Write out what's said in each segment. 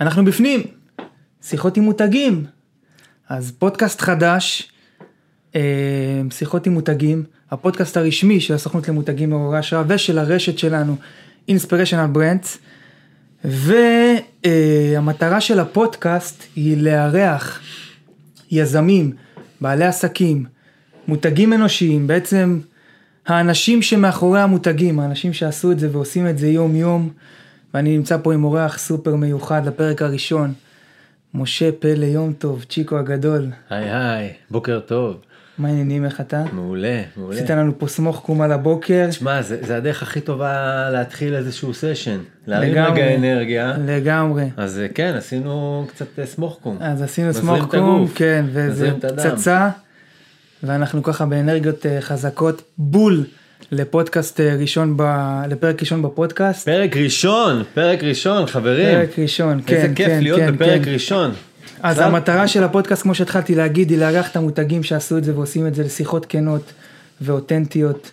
אנחנו בפנים, שיחות עם מותגים. אז פודקאסט חדש, אה, שיחות עם מותגים, הפודקאסט הרשמי של הסוכנות למותגים מעוררי השראה ושל הרשת שלנו, Inspirational Brands. והמטרה של הפודקאסט היא לארח יזמים, בעלי עסקים, מותגים אנושיים, בעצם האנשים שמאחורי המותגים, האנשים שעשו את זה ועושים את זה יום יום, ואני נמצא פה עם אורח סופר מיוחד לפרק הראשון, משה פלא יום טוב, צ'יקו הגדול. היי היי, בוקר טוב. מה העניינים, איך אתה? מעולה, מעולה. עשית לנו פה סמוך קום על הבוקר. תשמע, זה, זה הדרך הכי טובה להתחיל איזשהו סשן. להרים רגע אנרגיה. לגמרי. אז אה, כן, עשינו קצת אה, סמוך קום. אז עשינו סמוך קום, כן, וזה. פצצה, ואנחנו ככה באנרגיות אה, חזקות, בול לפודקאסט אה, ראשון, ב... לפרק ראשון בפודקאסט. פרק ראשון, פרק ראשון, חברים. פרק ראשון, כן, איזה כן, כיף להיות כן, בפרק כן. ראשון. אז עכשיו- המטרה של הפודקאסט, כמו שהתחלתי להגיד, היא לארח את המותגים שעשו את זה ועושים את זה לשיחות כנות ואותנטיות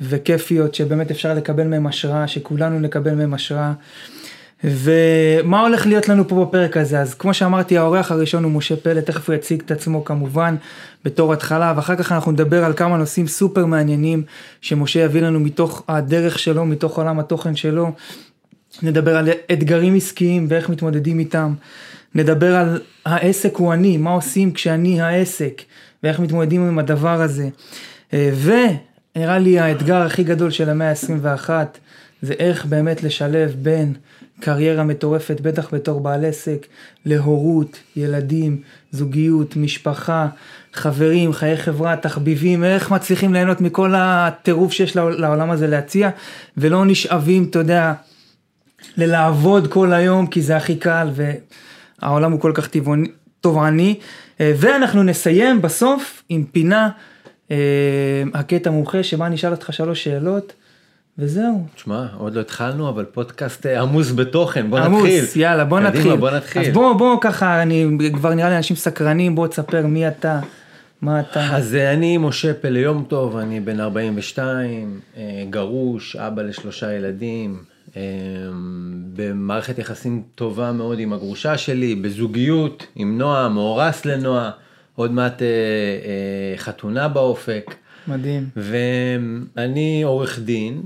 וכיפיות, שבאמת אפשר לקבל מהם השראה, שכולנו נקבל מהם השראה. ומה הולך להיות לנו פה בפרק הזה? אז כמו שאמרתי, האורח הראשון הוא משה פלא, תכף הוא יציג את עצמו כמובן בתור התחלה, ואחר כך אנחנו נדבר על כמה נושאים סופר מעניינים שמשה יביא לנו מתוך הדרך שלו, מתוך עולם התוכן שלו. נדבר על אתגרים עסקיים ואיך מתמודדים איתם. נדבר על העסק הוא אני, מה עושים כשאני העסק, ואיך מתמודדים עם הדבר הזה. אה, ונראה לי האתגר הכי גדול של המאה ה-21, זה איך באמת לשלב בין קריירה מטורפת, בטח בתור בעל עסק, להורות, ילדים, זוגיות, משפחה, חברים, חיי חברה, תחביבים, איך מצליחים ליהנות מכל הטירוף שיש לעול- לעולם הזה להציע, ולא נשאבים, אתה יודע, ללעבוד כל היום כי זה הכי קל והעולם הוא כל כך טבעוני- תובעני אה, ואנחנו נסיים בסוף עם פינה אה, הקטע מומחה שבה אני אשאל אותך שלוש שאלות וזהו. תשמע, עוד לא התחלנו, אבל פודקאסט אה, עמוס בתוכן, בוא עמוס, נתחיל. יאללה בוא קדימה, נתחיל. בוא נתחיל. אז בוא בוא ככה אני כבר נראה לי אנשים סקרנים בוא תספר מי אתה מה אתה. אז אה, אני משה פלא יום טוב, אני בן 42, אה, גרוש, אבא לשלושה ילדים, במערכת יחסים טובה מאוד עם הגרושה שלי, בזוגיות עם נועה, מאורס לנועה, עוד מעט חתונה באופק, מדהים. ואני עורך דין,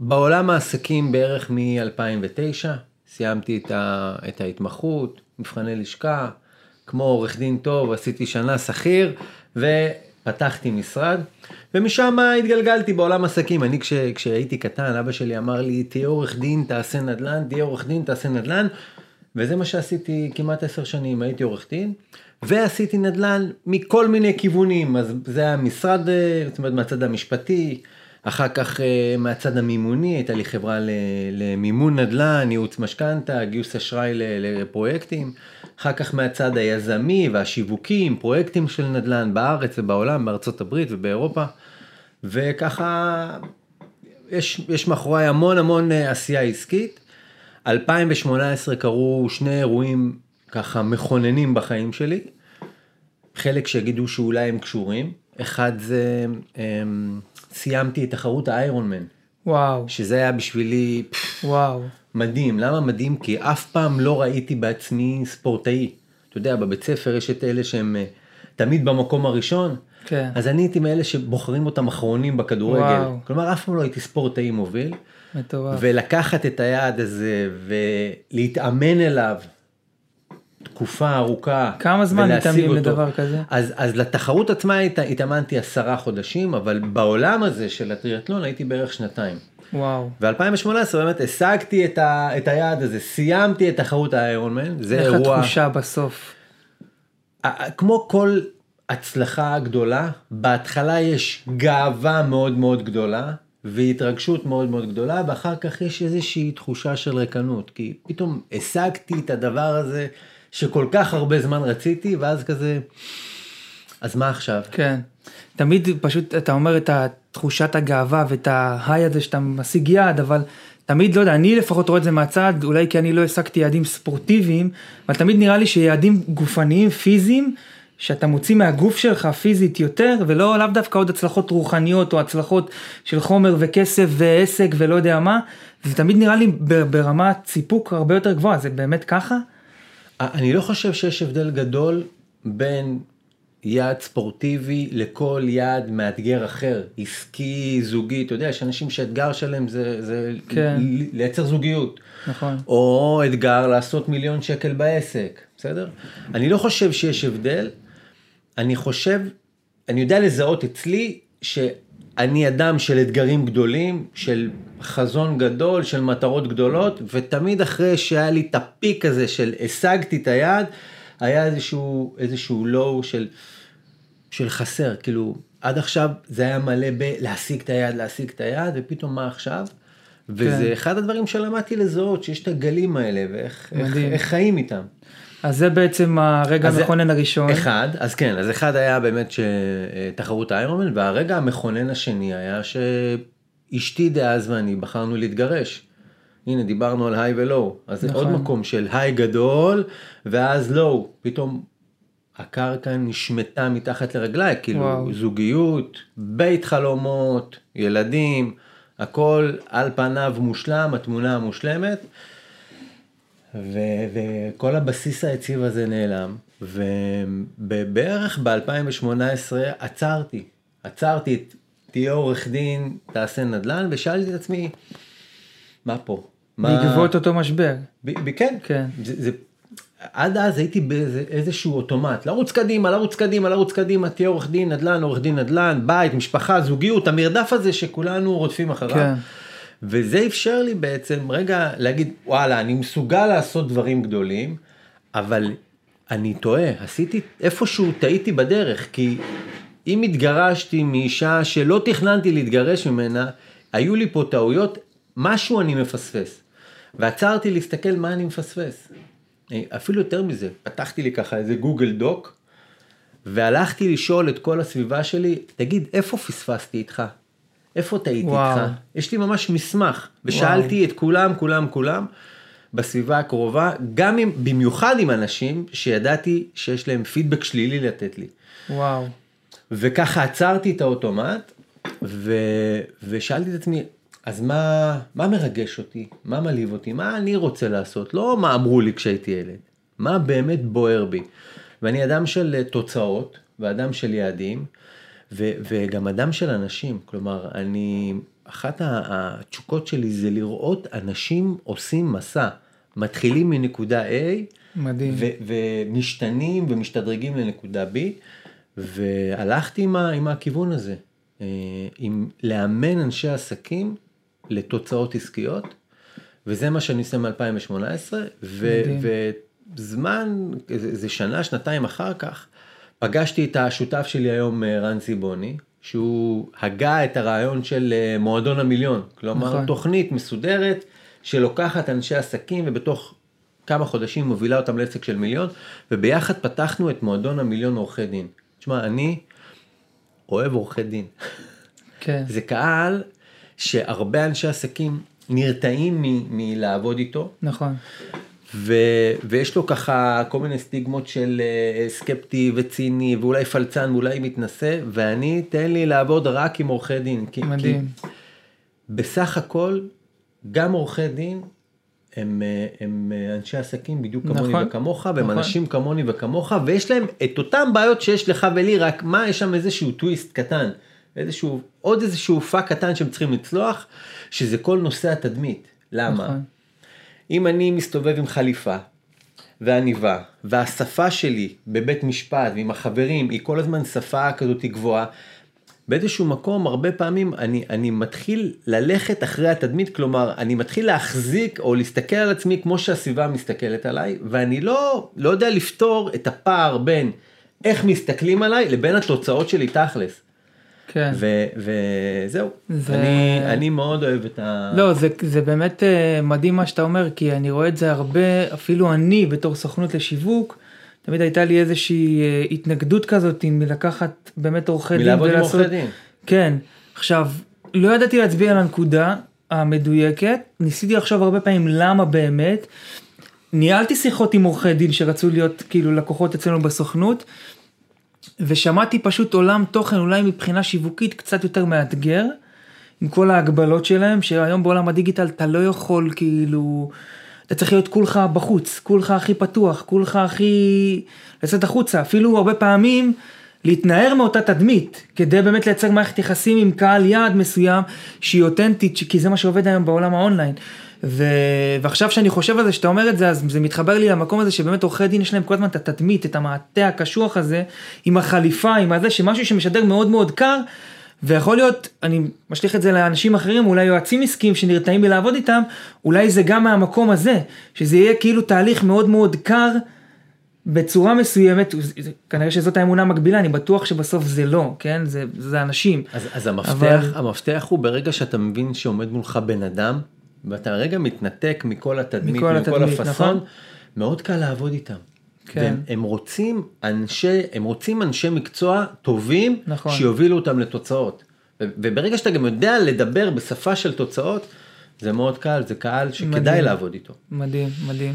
בעולם העסקים בערך מ-2009, סיימתי את, ה, את ההתמחות, מבחני לשכה, כמו עורך דין טוב, עשיתי שנה שכיר ופתחתי משרד, ומשם התגלגלתי בעולם עסקים. אני כש, כשהייתי קטן, אבא שלי אמר לי, תהיה עורך דין, תעשה נדל"ן, תהיה עורך דין, תעשה נדל"ן, וזה מה שעשיתי כמעט עשר שנים, הייתי עורך דין. ועשיתי נדל"ן מכל מיני כיוונים, אז זה היה משרד, זאת אומרת מהצד המשפטי, אחר כך אה, מהצד המימוני, הייתה לי חברה למימון נדל"ן, ייעוץ משכנתה, גיוס אשראי לפרויקטים, אחר כך מהצד היזמי והשיווקים, פרויקטים של נדל"ן בארץ ובעולם, בארצות הברית ובאירופה, וככה יש, יש מאחוריי המון המון אה, עשייה עסקית. 2018 קרו שני אירועים ככה מכוננים בחיים שלי, חלק שיגידו שאולי הם קשורים, אחד זה אמ, סיימתי את תחרות האיירון מן, וואו שזה היה בשבילי וואו מדהים, למה מדהים? כי אף פעם לא ראיתי בעצמי ספורטאי. אתה יודע, בבית ספר יש את אלה שהם אה, תמיד במקום הראשון, כן אז אני הייתי מאלה שבוחרים אותם אחרונים בכדורגל. וואו. כלומר, אף פעם לא הייתי ספורטאי מוביל. מטורף. ולקחת את היעד הזה ולהתאמן אליו תקופה ארוכה. כמה זמן אותו. לדבר כזה? אז, אז לתחרות עצמה הת, התאמנתי עשרה חודשים, אבל בעולם הזה של הטריאטלון הייתי בערך שנתיים. וואו. ב-2018 באמת השגתי את, ה, את היעד הזה, סיימתי את תחרות האיירונמן, זה איך אירוע, התחושה בסוף? כמו כל הצלחה גדולה, בהתחלה יש גאווה מאוד מאוד גדולה, והתרגשות מאוד מאוד גדולה, ואחר כך יש איזושהי תחושה של ריקנות, כי פתאום השגתי את הדבר הזה שכל כך הרבה זמן רציתי, ואז כזה, אז מה עכשיו? כן. תמיד פשוט אתה אומר את תחושת הגאווה ואת ההיי הזה שאתה משיג יעד, אבל תמיד, לא יודע, אני לפחות רואה את זה מהצד, אולי כי אני לא השגתי יעדים ספורטיביים, אבל תמיד נראה לי שיעדים גופניים, פיזיים, שאתה מוציא מהגוף שלך פיזית יותר, ולא לאו דווקא עוד הצלחות רוחניות או הצלחות של חומר וכסף ועסק ולא יודע מה, זה תמיד נראה לי ברמת סיפוק הרבה יותר גבוהה, זה באמת ככה? אני לא חושב שיש הבדל גדול בין יעד ספורטיבי לכל יעד מאתגר אחר, עסקי, זוגי, אתה יודע, יש אנשים שהאתגר שלהם זה, זה כן. לייצר זוגיות. נכון. או אתגר לעשות מיליון שקל בעסק, בסדר? אני לא חושב שיש הבדל, אני חושב, אני יודע לזהות אצלי שאני אדם של אתגרים גדולים, של חזון גדול, של מטרות גדולות, ותמיד אחרי שהיה לי את הפיק הזה של השגתי את היעד, היה איזשהו, איזשהו לואו של, של חסר, כאילו, עד עכשיו זה היה מלא בלהשיג את היעד, להשיג את היעד, ופתאום מה עכשיו? וזה כן. אחד הדברים שלמדתי לזהות, שיש את הגלים האלה, ואיך איך, איך חיים איתם. אז זה בעצם הרגע המכונן הראשון. אחד, אז כן, אז אחד היה באמת תחרות איירומן, והרגע המכונן השני היה שאשתי דאז ואני בחרנו להתגרש. הנה דיברנו על היי ולואו, אז נכון. זה עוד נכון. מקום של היי גדול ואז לואו, פתאום הקרקע נשמטה מתחת לרגליי, כאילו וואו. זוגיות, בית חלומות, ילדים, הכל על פניו מושלם, התמונה המושלמת, ו- וכל הבסיס היציב הזה נעלם, ובערך ב-2018 עצרתי, עצרתי תהיה עורך דין, תעשה נדל"ן, ושאלתי את עצמי, מה פה? בעקבות אותו משבר. ב- ב- כן, כן. זה, זה, עד אז הייתי באיזשהו אוטומט, לרוץ קדימה, לרוץ קדימה, לרוץ קדימה, תהיה עורך דין, נדל"ן, עורך דין, נדל"ן, בית, משפחה, זוגיות, המרדף הזה שכולנו רודפים אחריו. כן. וזה אפשר לי בעצם רגע להגיד, וואלה, אני מסוגל לעשות דברים גדולים, אבל אני טועה, עשיתי, איפשהו טעיתי בדרך, כי אם התגרשתי מאישה שלא תכננתי להתגרש ממנה, היו לי פה טעויות, משהו אני מפספס. ועצרתי להסתכל מה אני מפספס. אפילו יותר מזה, פתחתי לי ככה איזה גוגל דוק, והלכתי לשאול את כל הסביבה שלי, תגיד, איפה פספסתי איתך? איפה טעיתי איתך? יש לי ממש מסמך, ושאלתי וואו. את כולם, כולם, כולם, בסביבה הקרובה, גם אם, במיוחד עם אנשים שידעתי שיש להם פידבק שלילי לתת לי. וואו. וככה עצרתי את האוטומט, ו... ושאלתי את עצמי, אז מה, מה מרגש אותי? מה מלהיב אותי? מה אני רוצה לעשות? לא מה אמרו לי כשהייתי ילד, מה באמת בוער בי. ואני אדם של תוצאות, ואדם של יעדים, ו, וגם אדם של אנשים. כלומר, אני, אחת התשוקות שלי זה לראות אנשים עושים מסע. מתחילים מנקודה A, מדהים. ו, ומשתנים ומשתדרגים לנקודה B, והלכתי עם, ה, עם הכיוון הזה, אה, עם לאמן אנשי עסקים לתוצאות עסקיות, וזה מה שאני עושה מ-2018, וזמן, איזה שנה, שנתיים אחר כך, פגשתי את השותף שלי היום, אה, רן סיבוני, שהוא הגה את הרעיון של אה, מועדון המיליון, כלומר נכון. תוכנית מסודרת שלוקחת אנשי עסקים ובתוך כמה חודשים מובילה אותם לעסק של מיליון, וביחד פתחנו את מועדון המיליון עורכי דין. תשמע, אני אוהב עורכי דין. כן. זה קהל שהרבה אנשי עסקים נרתעים מלעבוד איתו. נכון. ו, ויש לו ככה כל מיני סטיגמות של uh, סקפטי וציני ואולי פלצן ואולי מתנשא ואני תן לי לעבוד רק עם עורכי דין. כי, מדהים. כי בסך הכל גם עורכי דין הם, אה, הם אה, אנשי עסקים בדיוק כמוני נכון, וכמוך והם נכון. אנשים כמוני וכמוך ויש להם את אותם בעיות שיש לך ולי רק מה יש שם איזשהו טוויסט קטן איזשהו עוד איזשהו פאק קטן שהם צריכים לצלוח שזה כל נושא התדמית למה. נכון. אם אני מסתובב עם חליפה ועניבה, והשפה שלי בבית משפט ועם החברים היא כל הזמן שפה כזאת גבוהה, באיזשהו מקום הרבה פעמים אני, אני מתחיל ללכת אחרי התדמית, כלומר אני מתחיל להחזיק או להסתכל על עצמי כמו שהסביבה מסתכלת עליי, ואני לא, לא יודע לפתור את הפער בין איך מסתכלים עליי לבין התוצאות שלי תכלס. כן. וזהו, זה... אני, אני מאוד אוהב את ה... לא, זה, זה באמת uh, מדהים מה שאתה אומר, כי אני רואה את זה הרבה, אפילו אני בתור סוכנות לשיווק, תמיד הייתה לי איזושהי uh, התנגדות כזאת מלקחת באמת עורכי דין. מלעבוד עם עורכי דין. כן, עכשיו, לא ידעתי להצביע על הנקודה המדויקת, ניסיתי לחשוב הרבה פעמים למה באמת. ניהלתי שיחות עם עורכי דין שרצו להיות כאילו לקוחות אצלנו בסוכנות, ושמעתי פשוט עולם תוכן אולי מבחינה שיווקית קצת יותר מאתגר, עם כל ההגבלות שלהם, שהיום בעולם הדיגיטל אתה לא יכול כאילו, אתה צריך להיות כולך בחוץ, כולך הכי פתוח, כולך הכי לצאת החוצה, אפילו הרבה פעמים להתנער מאותה תדמית, כדי באמת לייצר מערכת יחסים עם קהל יעד מסוים שהיא אותנטית, כי זה מה שעובד היום בעולם האונליין. ו... ועכשיו שאני חושב על זה, שאתה אומר את זה, אז זה מתחבר לי למקום הזה שבאמת עורכי דין יש להם כל הזמן את התדמית, את המעטה הקשוח הזה, עם החליפה, עם הזה, שמשהו שמשדר מאוד מאוד קר, ויכול להיות, אני משליך את זה לאנשים אחרים, אולי יועצים עסקיים שנרתעים מלעבוד איתם, אולי זה גם מהמקום הזה, שזה יהיה כאילו תהליך מאוד מאוד קר. בצורה מסוימת, כנראה שזאת האמונה המקבילה, אני בטוח שבסוף זה לא, כן? זה, זה אנשים. אז, אז המפתח, אבל... המפתח הוא ברגע שאתה מבין שעומד מולך בן אדם, ואתה רגע מתנתק מכל התדמית, מכל, מכל התדמית, הפאסון, נכון? מאוד קל לעבוד איתם. כן. הם רוצים אנשי, הם רוצים אנשי מקצוע טובים, נכון. שיובילו אותם לתוצאות. וברגע שאתה גם יודע לדבר בשפה של תוצאות, זה מאוד קל, זה קהל שכדאי מדהים. לעבוד איתו. מדהים, מדהים.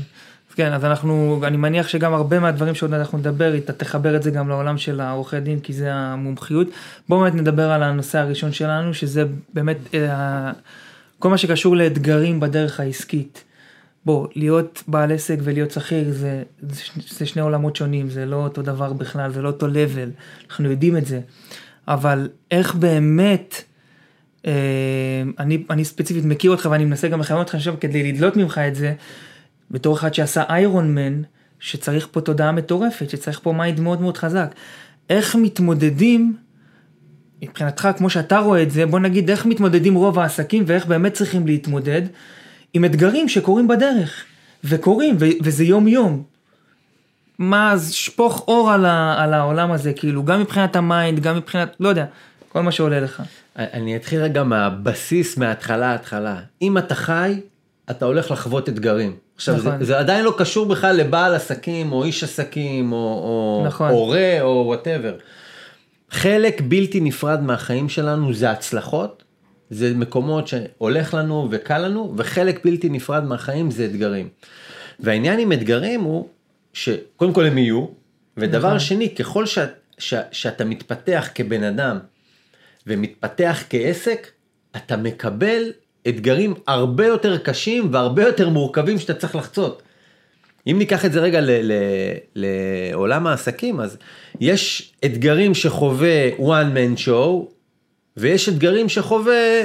כן, אז אנחנו, אני מניח שגם הרבה מהדברים שעוד אנחנו נדבר, אתה תחבר את זה גם לעולם של העורכי דין, כי זה המומחיות. בואו באמת נדבר על הנושא הראשון שלנו, שזה באמת אה, כל מה שקשור לאתגרים בדרך העסקית. בוא, להיות בעל עסק ולהיות שכיר זה, זה, שני עולמות שונים, זה לא אותו דבר בכלל, זה לא אותו level, אנחנו יודעים את זה. אבל איך באמת, אה, אני, אני ספציפית מכיר אותך ואני מנסה גם לכוון אותך עכשיו כדי לדלות ממך את זה, בתור אחד שעשה Iron Man, שצריך פה תודעה מטורפת, שצריך פה mind מאוד מאוד חזק. איך מתמודדים, מבחינתך, כמו שאתה רואה את זה, בוא נגיד איך מתמודדים רוב העסקים ואיך באמת צריכים להתמודד עם אתגרים שקורים בדרך, וקורים, ו- וזה יום יום. מה, אז שפוך אור על, ה- על העולם הזה, כאילו, גם מבחינת ה mind, גם מבחינת, לא יודע, כל מה שעולה לך. אני אתחיל רגע מהבסיס, מההתחלה, ההתחלה. אם אתה חי, אתה הולך לחוות אתגרים. עכשיו, נכון. זה, זה עדיין לא קשור בכלל לבעל עסקים, או איש עסקים, או, או נכון. הורה, או whatever. חלק בלתי נפרד מהחיים שלנו זה הצלחות, זה מקומות שהולך לנו וקל לנו, וחלק בלתי נפרד מהחיים זה אתגרים. והעניין עם אתגרים הוא שקודם כל הם יהיו, ודבר נכון. שני, ככל ש, ש, שאתה מתפתח כבן אדם ומתפתח כעסק, אתה מקבל אתגרים הרבה יותר קשים והרבה יותר מורכבים שאתה צריך לחצות. אם ניקח את זה רגע לעולם העסקים, אז יש אתגרים שחווה one man show, ויש אתגרים שחווה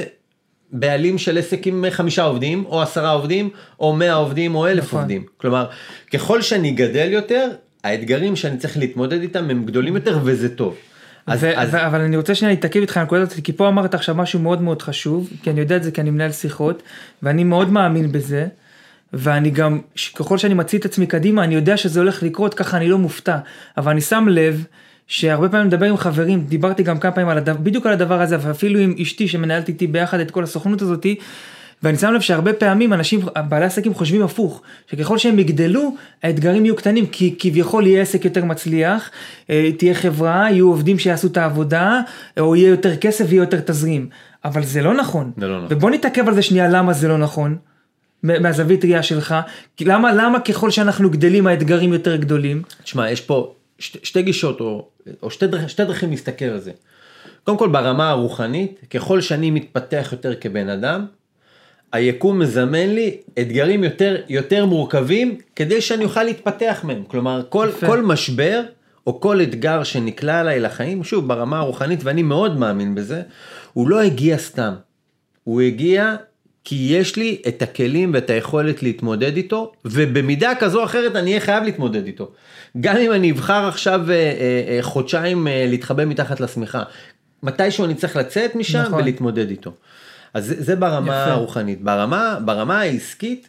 בעלים של עסק עם חמישה עובדים, או עשרה עובדים, או מאה עובדים, או אלף נכון. עובדים. כלומר, ככל שאני גדל יותר, האתגרים שאני צריך להתמודד איתם הם גדולים יותר, וזה טוב. אז, ו- אז... אבל אני רוצה שנייה להתעכב איתך על הנקודה הזאת, כי פה אמרת עכשיו משהו מאוד מאוד חשוב, כי אני יודע את זה כי אני מנהל שיחות, ואני מאוד מאמין בזה, ואני גם, ככל שאני מציא את עצמי קדימה, אני יודע שזה הולך לקרות, ככה אני לא מופתע, אבל אני שם לב שהרבה פעמים מדבר עם חברים, דיברתי גם כמה פעמים על הדבר, בדיוק על הדבר הזה, ואפילו עם אשתי שמנהלת איתי ביחד את כל הסוכנות הזאתי, ואני שם לב שהרבה פעמים אנשים, בעלי עסקים חושבים הפוך, שככל שהם יגדלו, האתגרים יהיו קטנים, כי כביכול יהיה עסק יותר מצליח, אה, תהיה חברה, יהיו עובדים שיעשו את העבודה, או יהיה יותר כסף ויהיה יותר תזרים. אבל זה לא נכון. זה לא נכון. ובוא נתעכב על זה שנייה, למה זה לא נכון, מהזווית ראייה שלך, למה, למה ככל שאנחנו גדלים האתגרים יותר גדולים? תשמע, יש פה שתי, שתי גישות, או, או שתי, דרכ, שתי דרכים להסתכל על זה. קודם כל ברמה הרוחנית, ככל שאני מתפתח יותר כבן אדם, היקום מזמן לי אתגרים יותר, יותר מורכבים כדי שאני אוכל להתפתח מהם. כלומר, כל, כל משבר או כל אתגר שנקלע עליי לחיים, שוב, ברמה הרוחנית, ואני מאוד מאמין בזה, הוא לא הגיע סתם. הוא הגיע כי יש לי את הכלים ואת היכולת להתמודד איתו, ובמידה כזו או אחרת אני אהיה חייב להתמודד איתו. גם אם אני אבחר עכשיו אה, אה, אה, חודשיים אה, להתחבא מתחת לשמיכה, מתישהו אני צריך לצאת משם נכון. ולהתמודד איתו. אז זה, זה ברמה יפה. הרוחנית. ברמה, ברמה העסקית,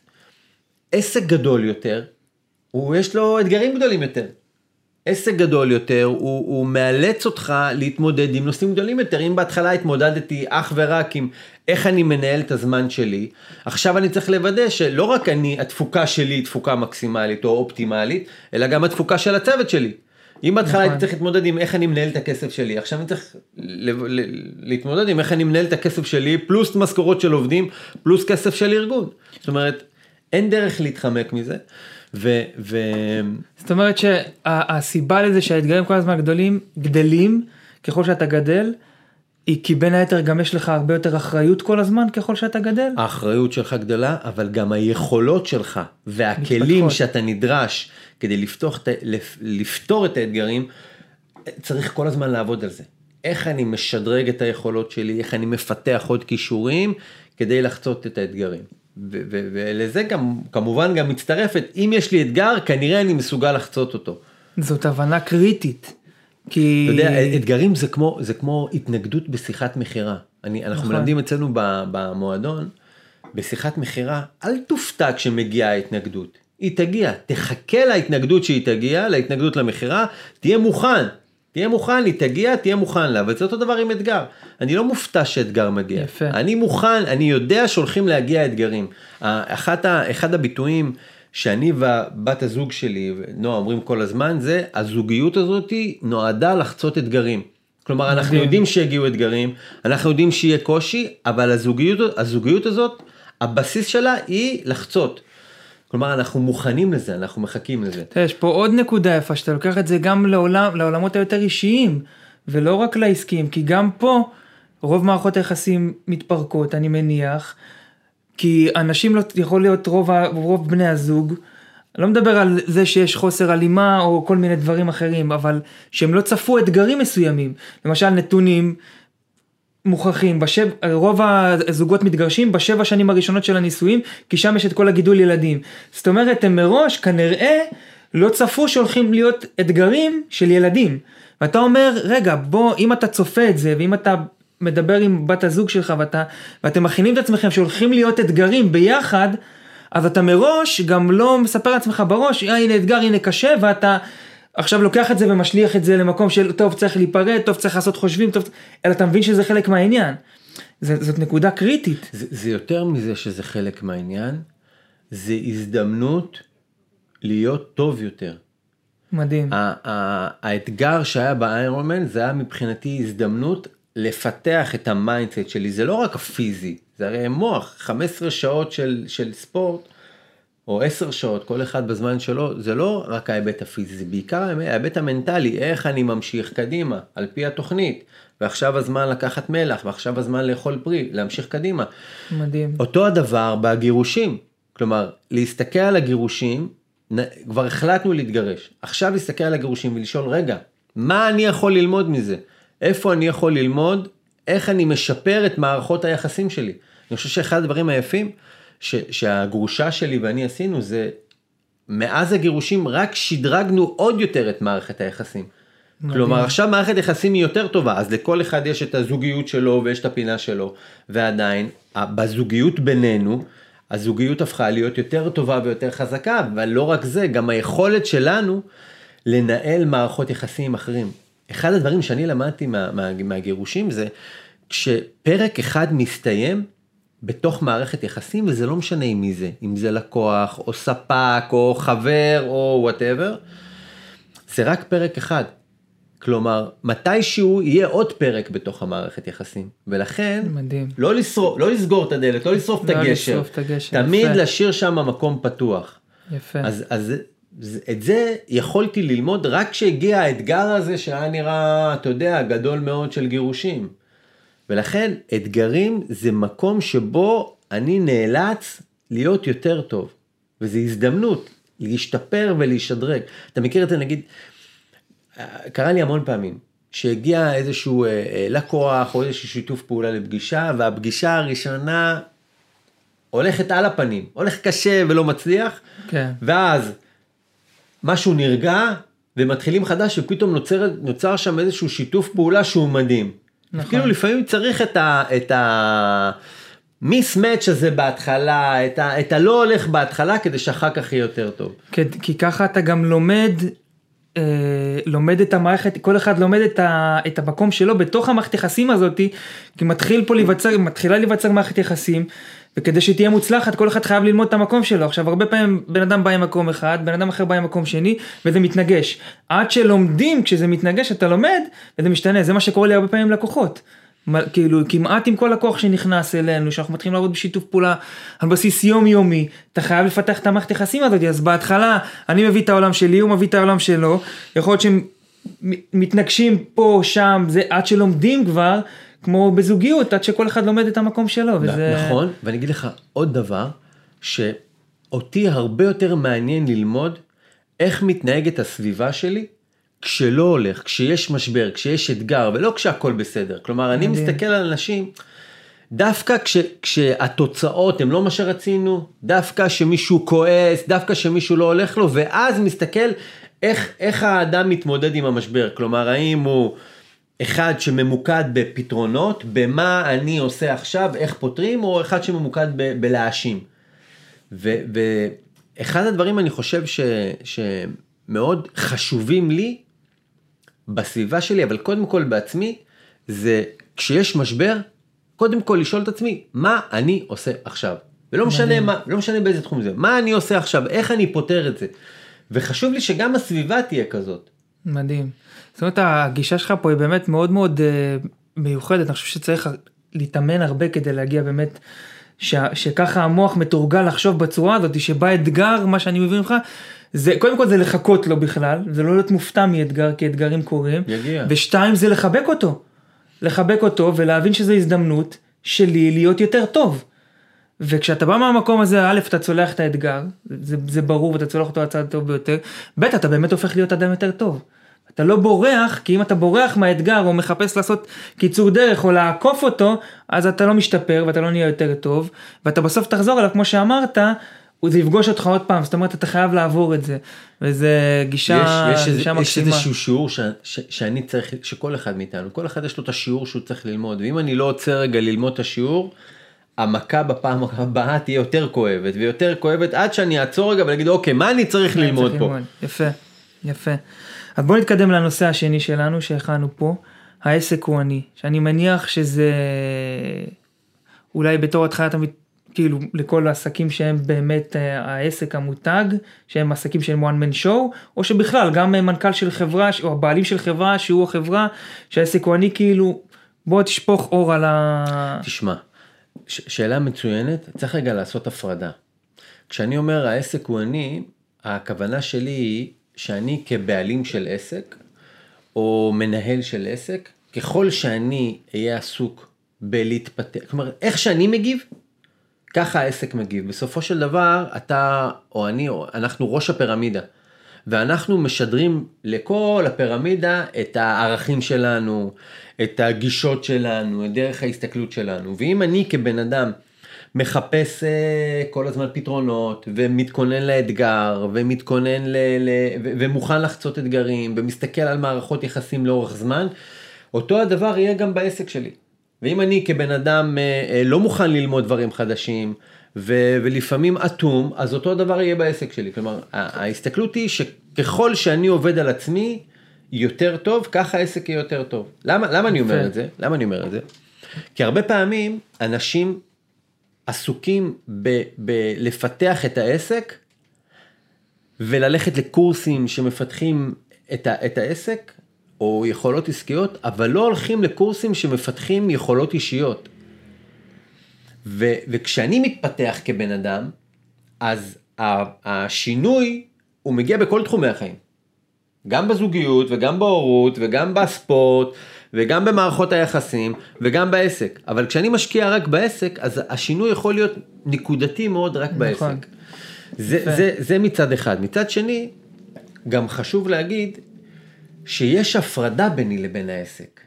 עסק גדול יותר, הוא יש לו אתגרים גדולים יותר. עסק גדול יותר, הוא, הוא מאלץ אותך להתמודד עם נושאים גדולים יותר. אם בהתחלה התמודדתי אך ורק עם איך אני מנהל את הזמן שלי, עכשיו אני צריך לוודא שלא רק אני, התפוקה שלי היא תפוקה מקסימלית או אופטימלית, אלא גם התפוקה של הצוות שלי. אם בהתחלה הייתי נכון. צריך להתמודד עם איך אני מנהל את הכסף שלי, עכשיו אני צריך להתמודד עם איך אני מנהל את הכסף שלי, פלוס משכורות של עובדים, פלוס כסף של ארגון. זאת אומרת, אין דרך להתחמק מזה. ו... ו... זאת אומרת שהסיבה לזה שהאתגרים כל הזמן גדולים, גדלים ככל שאתה גדל, היא כי בין היתר גם יש לך הרבה יותר אחריות כל הזמן ככל שאתה גדל. האחריות שלך גדלה, אבל גם היכולות שלך והכלים מתפתחות. שאתה נדרש כדי לפתוח, לפתור את האתגרים, צריך כל הזמן לעבוד על זה. איך אני משדרג את היכולות שלי, איך אני מפתח עוד כישורים כדי לחצות את האתגרים. ולזה גם, כמובן גם מצטרפת, אם יש לי אתגר, כנראה אני מסוגל לחצות אותו. זאת הבנה קריטית. כי... אתה יודע, אתגרים זה כמו, זה כמו התנגדות בשיחת מכירה. אני, אנחנו נכון. מלמדים אצלנו במועדון, בשיחת מכירה, אל תופתע כשמגיעה ההתנגדות. היא תגיע, תחכה להתנגדות שהיא תגיע, להתנגדות למכירה, תהיה מוכן. תהיה מוכן, היא תגיע, תהיה מוכן לה, וזה אותו דבר עם אתגר. אני לא מופתע שאתגר מגיע. יפה. אני מוכן, אני יודע שהולכים להגיע אתגרים. אחת ה, אחד הביטויים שאני ובת הזוג שלי, נועה אומרים כל הזמן, זה הזוגיות הזאת נועדה לחצות אתגרים. כלומר, אנחנו מדהים. יודעים שיגיעו אתגרים, אנחנו יודעים שיהיה קושי, אבל הזוגיות, הזוגיות הזאת, הבסיס שלה היא לחצות. כלומר, אנחנו מוכנים לזה, אנחנו מחכים לזה. יש פה עוד נקודה יפה שאתה לוקח את זה גם לעולם, לעולמות היותר אישיים ולא רק לעסקיים כי גם פה רוב מערכות היחסים מתפרקות אני מניח כי אנשים לא יכול להיות רוב, רוב בני הזוג לא מדבר על זה שיש חוסר הלימה או כל מיני דברים אחרים אבל שהם לא צפו אתגרים מסוימים למשל נתונים מוכרחים, בשב, רוב הזוגות מתגרשים בשבע שנים הראשונות של הנישואים, כי שם יש את כל הגידול ילדים. זאת אומרת, הם מראש כנראה לא צפו שהולכים להיות אתגרים של ילדים. ואתה אומר, רגע, בוא, אם אתה צופה את זה, ואם אתה מדבר עם בת הזוג שלך, ואתה, ואתם מכינים את עצמכם שהולכים להיות אתגרים ביחד, אז אתה מראש גם לא מספר לעצמך בראש, אה, הנה אתגר, הנה קשה, ואתה עכשיו לוקח את זה ומשליך את זה למקום של טוב צריך להיפרד, טוב צריך לעשות חושבים, טוב, אלא אתה מבין שזה חלק מהעניין. זה, זאת נקודה קריטית. זה, זה יותר מזה שזה חלק מהעניין, זה הזדמנות להיות טוב יותר. מדהים. ה- ה- האתגר שהיה באיירונמן זה היה מבחינתי הזדמנות לפתח את ה mindset שלי, זה לא רק הפיזי, זה הרי מוח, 15 שעות של, של ספורט, או 10 שעות, כל אחד בזמן שלו, זה לא רק ההיבט הפיזי, זה בעיקר ההיבט המנטלי, איך אני ממשיך קדימה, על פי התוכנית, ועכשיו הזמן לקחת מלח, ועכשיו הזמן לאכול פרי, להמשיך קדימה. מדהים. אותו הדבר בגירושים, כלומר להסתכל על הגירושים, כבר החלטנו להתגרש, עכשיו להסתכל על הגירושים ולשאול רגע, מה אני יכול ללמוד מזה? איפה אני יכול ללמוד? איך אני משפר את מערכות היחסים שלי? אני חושב שאחד הדברים היפים ש, שהגרושה שלי ואני עשינו זה מאז הגירושים רק שדרגנו עוד יותר את מערכת היחסים. מדהים. כלומר עכשיו מערכת יחסים היא יותר טובה אז לכל אחד יש את הזוגיות שלו ויש את הפינה שלו ועדיין בזוגיות בינינו הזוגיות הפכה להיות יותר טובה ויותר חזקה אבל לא רק זה גם היכולת שלנו לנהל מערכות יחסים עם אחרים. אחד הדברים שאני למדתי מה, מה, מהגירושים זה כשפרק אחד מסתיים בתוך מערכת יחסים וזה לא משנה עם מי זה אם זה לקוח או ספק או חבר או וואטאבר. זה רק פרק אחד. כלומר, מתישהו יהיה עוד פרק בתוך המערכת יחסים, ולכן מדהים. לא, לשרוף, לא לסגור את הדלת, לא לשרוף את לא הגשר, לשרוף את הגשר, תמיד יפה. להשאיר שם מקום פתוח. יפה. אז, אז את זה יכולתי ללמוד רק כשהגיע האתגר הזה שהיה נראה, אתה יודע, גדול מאוד של גירושים. ולכן אתגרים זה מקום שבו אני נאלץ להיות יותר טוב. וזו הזדמנות להשתפר ולהשדרג. אתה מכיר את זה נגיד, קרה לי המון פעמים, שהגיע איזשהו אה, אה, לקוח או איזשהו שיתוף פעולה לפגישה, והפגישה הראשונה הולכת על הפנים, הולך קשה ולא מצליח, כן. ואז משהו נרגע ומתחילים חדש ופתאום נוצר, נוצר שם איזשהו שיתוף פעולה שהוא מדהים. נכון. כאילו לפעמים צריך את ה... את ה... מיסמץ' הזה בהתחלה, את, ה, את הלא הולך בהתחלה כדי שאחר כך יהיה יותר טוב. כי, כי ככה אתה גם לומד, אה, לומד את המערכת, כל אחד לומד את, ה, את המקום שלו בתוך המערכת יחסים הזאתי, כי מתחיל פה להיווצר, מתחילה להיווצר מערכת יחסים, וכדי שתהיה מוצלחת כל אחד חייב ללמוד את המקום שלו. עכשיו הרבה פעמים בן אדם בא עם מקום אחד, בן אדם אחר בא עם מקום שני, וזה מתנגש. עד שלומדים, כשזה מתנגש אתה לומד, וזה משתנה, זה מה שקורה לי הרבה פעמים לקוחות. כאילו כמעט עם כל הכוח שנכנס אלינו, שאנחנו מתחילים לעבוד בשיתוף פעולה על בסיס יומיומי, אתה חייב לפתח את המערכת יחסים הזאת, אז בהתחלה אני מביא את העולם שלי, הוא מביא את העולם שלו, יכול להיות שהם מתנגשים פה, שם, זה עד שלומדים כבר, כמו בזוגיות, עד שכל אחד לומד את המקום שלו, וזה... נכון, ואני אגיד לך עוד דבר, שאותי הרבה יותר מעניין ללמוד איך מתנהגת הסביבה שלי כשלא הולך, כשיש משבר, כשיש אתגר, ולא כשהכול בסדר. כלומר, אני מדהים. מסתכל על אנשים, דווקא כש, כשהתוצאות הן לא מה שרצינו, דווקא שמישהו כועס, דווקא שמישהו לא הולך לו, ואז מסתכל איך, איך האדם מתמודד עם המשבר. כלומר, האם הוא אחד שממוקד בפתרונות, במה אני עושה עכשיו, איך פותרים, או אחד שממוקד ב, בלהאשים. ו- ואחד הדברים אני חושב ש, שמאוד חשובים לי בסביבה שלי, אבל קודם כל בעצמי, זה כשיש משבר, קודם כל לשאול את עצמי, מה אני עושה עכשיו? ולא משנה. מה, לא משנה באיזה תחום זה, מה אני עושה עכשיו, איך אני פותר את זה. וחשוב לי שגם הסביבה תהיה כזאת. מדהים. זאת אומרת הגישה שלך פה היא באמת מאוד מאוד אה, מיוחדת, אני חושב שצריך להתאמן הרבה כדי להגיע באמת, ש, שככה המוח מתורגל לחשוב בצורה הזאת, שבא אתגר, מה שאני מבין ממך, זה קודם כל זה לחכות לו בכלל, זה לא להיות מופתע מאתגר, כי אתגרים קורים, יגיע. ושתיים זה לחבק אותו, לחבק אותו ולהבין שזו הזדמנות שלי להיות יותר טוב. וכשאתה בא מהמקום הזה, א', אתה צולח את האתגר, זה, זה ברור ואתה צולח אותו הצד הטוב ביותר, ב', אתה באמת הופך להיות אדם יותר טוב. אתה לא בורח, כי אם אתה בורח מהאתגר או מחפש לעשות קיצור דרך או לעקוף אותו, אז אתה לא משתפר ואתה לא נהיה יותר טוב, ואתה בסוף תחזור אליו, כמו שאמרת, זה יפגוש אותך עוד פעם, זאת אומרת, אתה חייב לעבור את זה, וזה גישה, יש, יש, איזה, גישה יש מקסימה. איזשהו שיעור ש, ש, שאני צריך, שכל אחד מאיתנו, כל אחד יש לו את השיעור שהוא צריך ללמוד, ואם אני לא עוצר רגע ללמוד את השיעור, המכה בפעם הבאה תהיה יותר כואבת ויותר כואבת עד שאני אעצור רגע ולהגיד אוקיי מה אני צריך ללמוד צריך פה. יפה, יפה. אז בוא נתקדם לנושא השני שלנו שהכנו פה, העסק הוא אני, שאני מניח שזה אולי בתור התחלת המת... כאילו לכל העסקים שהם באמת אה, העסק המותג, שהם עסקים שהם one man show, או שבכלל גם אה, מנכ"ל של חברה, או הבעלים של חברה שהוא החברה, שהעסק הוא אני כאילו, בוא תשפוך אור על ה... תשמע, ש- שאלה מצוינת, צריך רגע לעשות הפרדה. כשאני אומר העסק הוא אני, הכוונה שלי היא שאני כבעלים של עסק, או מנהל של עסק, ככל שאני אהיה עסוק בלהתפתח, כלומר, איך שאני מגיב, ככה העסק מגיב. בסופו של דבר, אתה או אני, או אנחנו ראש הפירמידה. ואנחנו משדרים לכל הפירמידה את הערכים שלנו, את הגישות שלנו, את דרך ההסתכלות שלנו. ואם אני כבן אדם מחפש אה, כל הזמן פתרונות, ומתכונן לאתגר, ומתכונן ל... ל ו- ומוכן לחצות אתגרים, ומסתכל על מערכות יחסים לאורך זמן, אותו הדבר יהיה גם בעסק שלי. ואם אני כבן אדם אה, אה, לא מוכן ללמוד דברים חדשים, ו- ולפעמים אטום, אז אותו דבר יהיה בעסק שלי. כלומר, ההסתכלות היא שככל שאני עובד על עצמי יותר טוב, ככה העסק יהיה יותר טוב. למה, למה אני אומר. את זה? למה אני אומר את זה? כי הרבה פעמים אנשים עסוקים בלפתח את העסק וללכת לקורסים שמפתחים את, ה- את העסק או יכולות עסקיות, אבל לא הולכים לקורסים שמפתחים יכולות אישיות. ו- וכשאני מתפתח כבן אדם, אז השינוי הוא מגיע בכל תחומי החיים. גם בזוגיות וגם בהורות וגם בספורט וגם במערכות היחסים וגם בעסק. אבל כשאני משקיע רק בעסק, אז השינוי יכול להיות נקודתי מאוד רק בעסק. נכון. זה, יפה. זה, זה מצד אחד. מצד שני, גם חשוב להגיד שיש הפרדה ביני לבין העסק.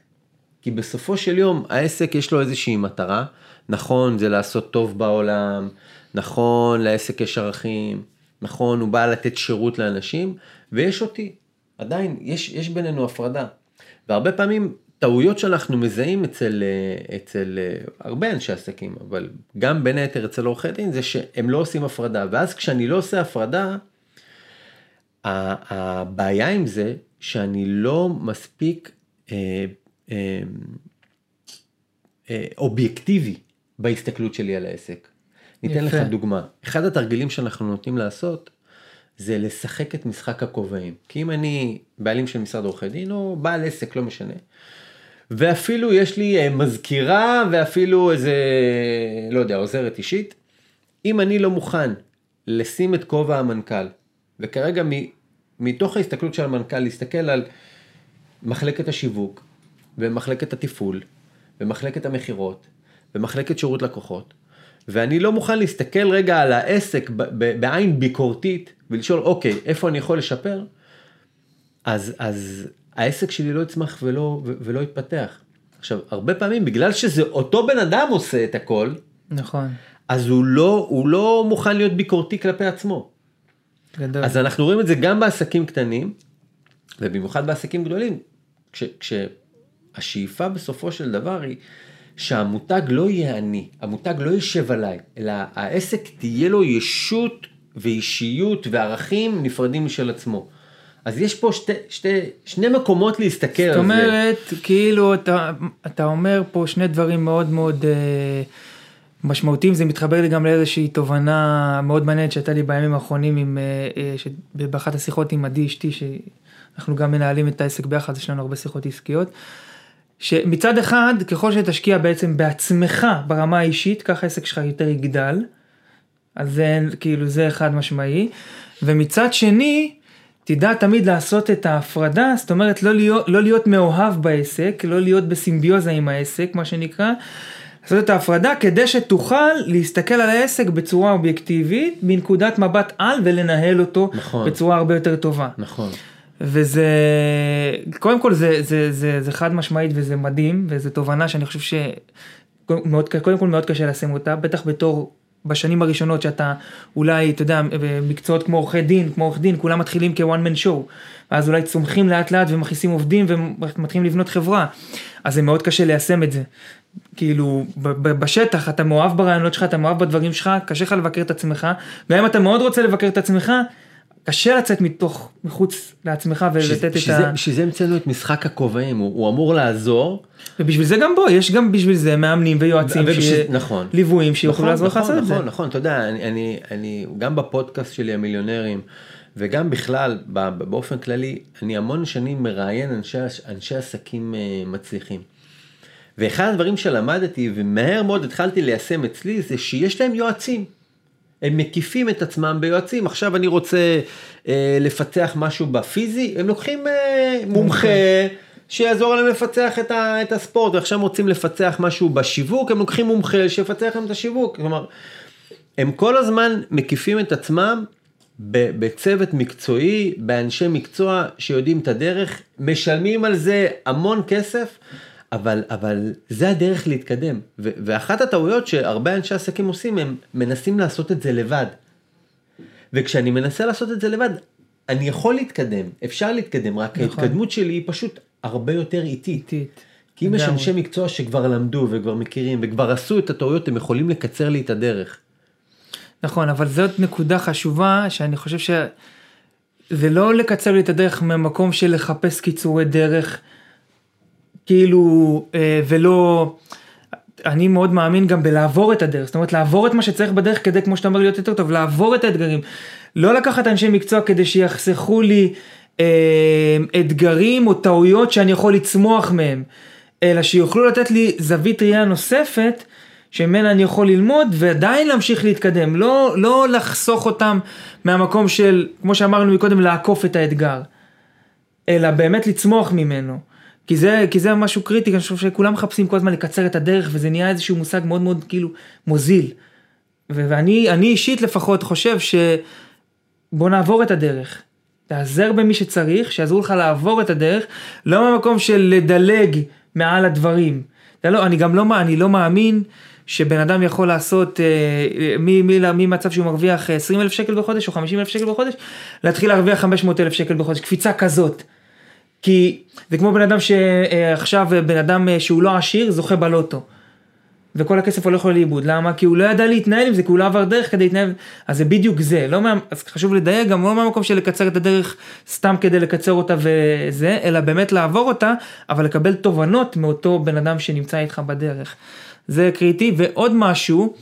כי בסופו של יום העסק יש לו איזושהי מטרה, נכון זה לעשות טוב בעולם, נכון לעסק יש ערכים, נכון הוא בא לתת שירות לאנשים, ויש אותי, עדיין יש, יש בינינו הפרדה. והרבה פעמים טעויות שאנחנו מזהים אצל, אה, אצל אה, הרבה אנשי עסקים, אבל גם בין היתר אצל עורכי דין, זה שהם לא עושים הפרדה, ואז כשאני לא עושה הפרדה, ה- הבעיה עם זה שאני לא מספיק אה, אה, אה, אובייקטיבי בהסתכלות שלי על העסק. ניתן לך יפה. דוגמה, אחד התרגילים שאנחנו נוטים לעשות זה לשחק את משחק הכובעים. כי אם אני בעלים של משרד עורכי דין או בעל עסק, לא משנה, ואפילו יש לי אה, מזכירה ואפילו איזה, לא יודע, עוזרת אישית. אם אני לא מוכן לשים את כובע המנכ"ל, וכרגע מ, מתוך ההסתכלות של המנכ"ל להסתכל על מחלקת השיווק, ומחלקת התפעול, ומחלקת המכירות, ומחלקת שירות לקוחות, ואני לא מוכן להסתכל רגע על העסק בעין ביקורתית ולשאול אוקיי איפה אני יכול לשפר אז אז העסק שלי לא יצמח ולא ולא יתפתח. עכשיו הרבה פעמים בגלל שזה אותו בן אדם עושה את הכל נכון אז הוא לא הוא לא מוכן להיות ביקורתי כלפי עצמו. גדול. אז אנחנו רואים את זה גם בעסקים קטנים ובמיוחד בעסקים גדולים כש, כשהשאיפה בסופו של דבר היא שהמותג לא יהיה אני, המותג לא יישב עליי, אלא העסק תהיה לו ישות ואישיות וערכים נפרדים משל עצמו. אז יש פה שתי, שתי, שני מקומות להסתכל על זה. זאת אומרת, כאילו אתה, אתה אומר פה שני דברים מאוד מאוד אה, משמעותיים, זה מתחבר לי גם לאיזושהי תובנה מאוד מעניינת שהייתה לי בימים האחרונים עם, אה, אה, ש, באחת השיחות עם עדי אשתי, שאנחנו גם מנהלים את העסק ביחד, יש לנו הרבה שיחות עסקיות. שמצד אחד, ככל שתשקיע בעצם בעצמך ברמה האישית, ככה העסק שלך יותר יגדל. אז זה כאילו זה חד משמעי. ומצד שני, תדע תמיד לעשות את ההפרדה, זאת אומרת לא להיות, לא להיות מאוהב בעסק, לא להיות בסימביוזה עם העסק, מה שנקרא. לעשות את ההפרדה כדי שתוכל להסתכל על העסק בצורה אובייקטיבית, מנקודת מבט על ולנהל אותו נכון. בצורה הרבה יותר טובה. נכון. וזה, קודם כל זה, זה, זה, זה חד משמעית וזה מדהים, וזו תובנה שאני חושב שמאוד, קודם כל מאוד קשה לשים אותה, בטח בתור, בשנים הראשונות שאתה אולי, אתה יודע, במקצועות כמו עורכי דין, כמו עורך דין, כולם מתחילים כוואן מן שואו, ואז אולי צומחים לאט לאט ומכניסים עובדים ומתחילים לבנות חברה, אז זה מאוד קשה ליישם את זה. כאילו בשטח אתה מאוהב ברעיונות שלך, אתה מאוהב בדברים שלך, קשה לך לבקר את עצמך, גם אם אתה מאוד רוצה לבקר את עצמך, קשה לצאת מתוך, מחוץ לעצמך ולתת את ה... בשביל זה המצאנו את משחק הכובעים, הוא, הוא אמור לעזור. ובשביל זה גם בו, יש גם בשביל זה מאמנים ויועצים, ובשביל, ש... נכון, ליוויים שיוכלו נכון, לעזור לך נכון, לעשות את זה. נכון, נכון, אתה יודע, אני, אני, אני, גם בפודקאסט שלי המיליונרים, וגם בכלל, באופן כללי, אני המון שנים מראיין אנשי, אנשי עסקים אה, מצליחים. ואחד הדברים שלמדתי, ומהר מאוד התחלתי ליישם אצלי, זה שיש להם יועצים. הם מקיפים את עצמם ביועצים, עכשיו אני רוצה אה, לפתח משהו בפיזי, הם לוקחים אה, מומחה שיעזור להם לפצח את, ה, את הספורט, ועכשיו רוצים לפצח משהו בשיווק, הם לוקחים מומחה שיפצח להם את השיווק, כלומר, הם כל הזמן מקיפים את עצמם בצוות מקצועי, באנשי מקצוע שיודעים את הדרך, משלמים על זה המון כסף. אבל, אבל זה הדרך להתקדם. ו- ואחת הטעויות שהרבה אנשי עסקים עושים, הם מנסים לעשות את זה לבד. וכשאני מנסה לעשות את זה לבד, אני יכול להתקדם, אפשר להתקדם, רק נכון. ההתקדמות שלי היא פשוט הרבה יותר איטית. איטית. כי אם יש אנשי מקצוע שכבר למדו וכבר מכירים וכבר עשו את הטעויות, הם יכולים לקצר לי את הדרך. נכון, אבל זאת נקודה חשובה שאני חושב שזה לא לקצר לי את הדרך ממקום של לחפש קיצורי דרך. כאילו, אה, ולא, אני מאוד מאמין גם בלעבור את הדרך, זאת אומרת לעבור את מה שצריך בדרך כדי, כמו שאתה אומר, להיות יותר טוב, לעבור את האתגרים. לא לקחת אנשי מקצוע כדי שיחסכו לי אה, אתגרים או טעויות שאני יכול לצמוח מהם, אלא שיוכלו לתת לי זווית ראייה נוספת. שממנה אני יכול ללמוד ועדיין להמשיך להתקדם, לא, לא לחסוך אותם מהמקום של, כמו שאמרנו מקודם, לעקוף את האתגר, אלא באמת לצמוח ממנו. כי זה, כי זה משהו קריטי, אני חושב שכולם מחפשים כל הזמן לקצר את הדרך, וזה נהיה איזשהו מושג מאוד מאוד כאילו מוזיל. ו- ואני אני אישית לפחות חושב שבוא נעבור את הדרך. תעזר במי שצריך, שיעזרו לך לעבור את הדרך, לא במקום של לדלג מעל הדברים. לא, אני גם לא, אני לא מאמין שבן אדם יכול לעשות אה, ממצב שהוא מרוויח 20 אלף שקל בחודש או 50 אלף שקל בחודש, להתחיל להרוויח 500 אלף שקל בחודש, קפיצה כזאת. כי זה כמו בן אדם שעכשיו בן אדם שהוא לא עשיר זוכה בלוטו. וכל הכסף הולך לו לאיבוד, למה? כי הוא לא ידע להתנהל עם זה, כי הוא לא עבר דרך כדי להתנהל, אז זה בדיוק זה, לא מה, אז חשוב לדייק גם לא מהמקום של לקצר את הדרך סתם כדי לקצר אותה וזה, אלא באמת לעבור אותה, אבל לקבל תובנות מאותו בן אדם שנמצא איתך בדרך. זה קריטי, ועוד משהו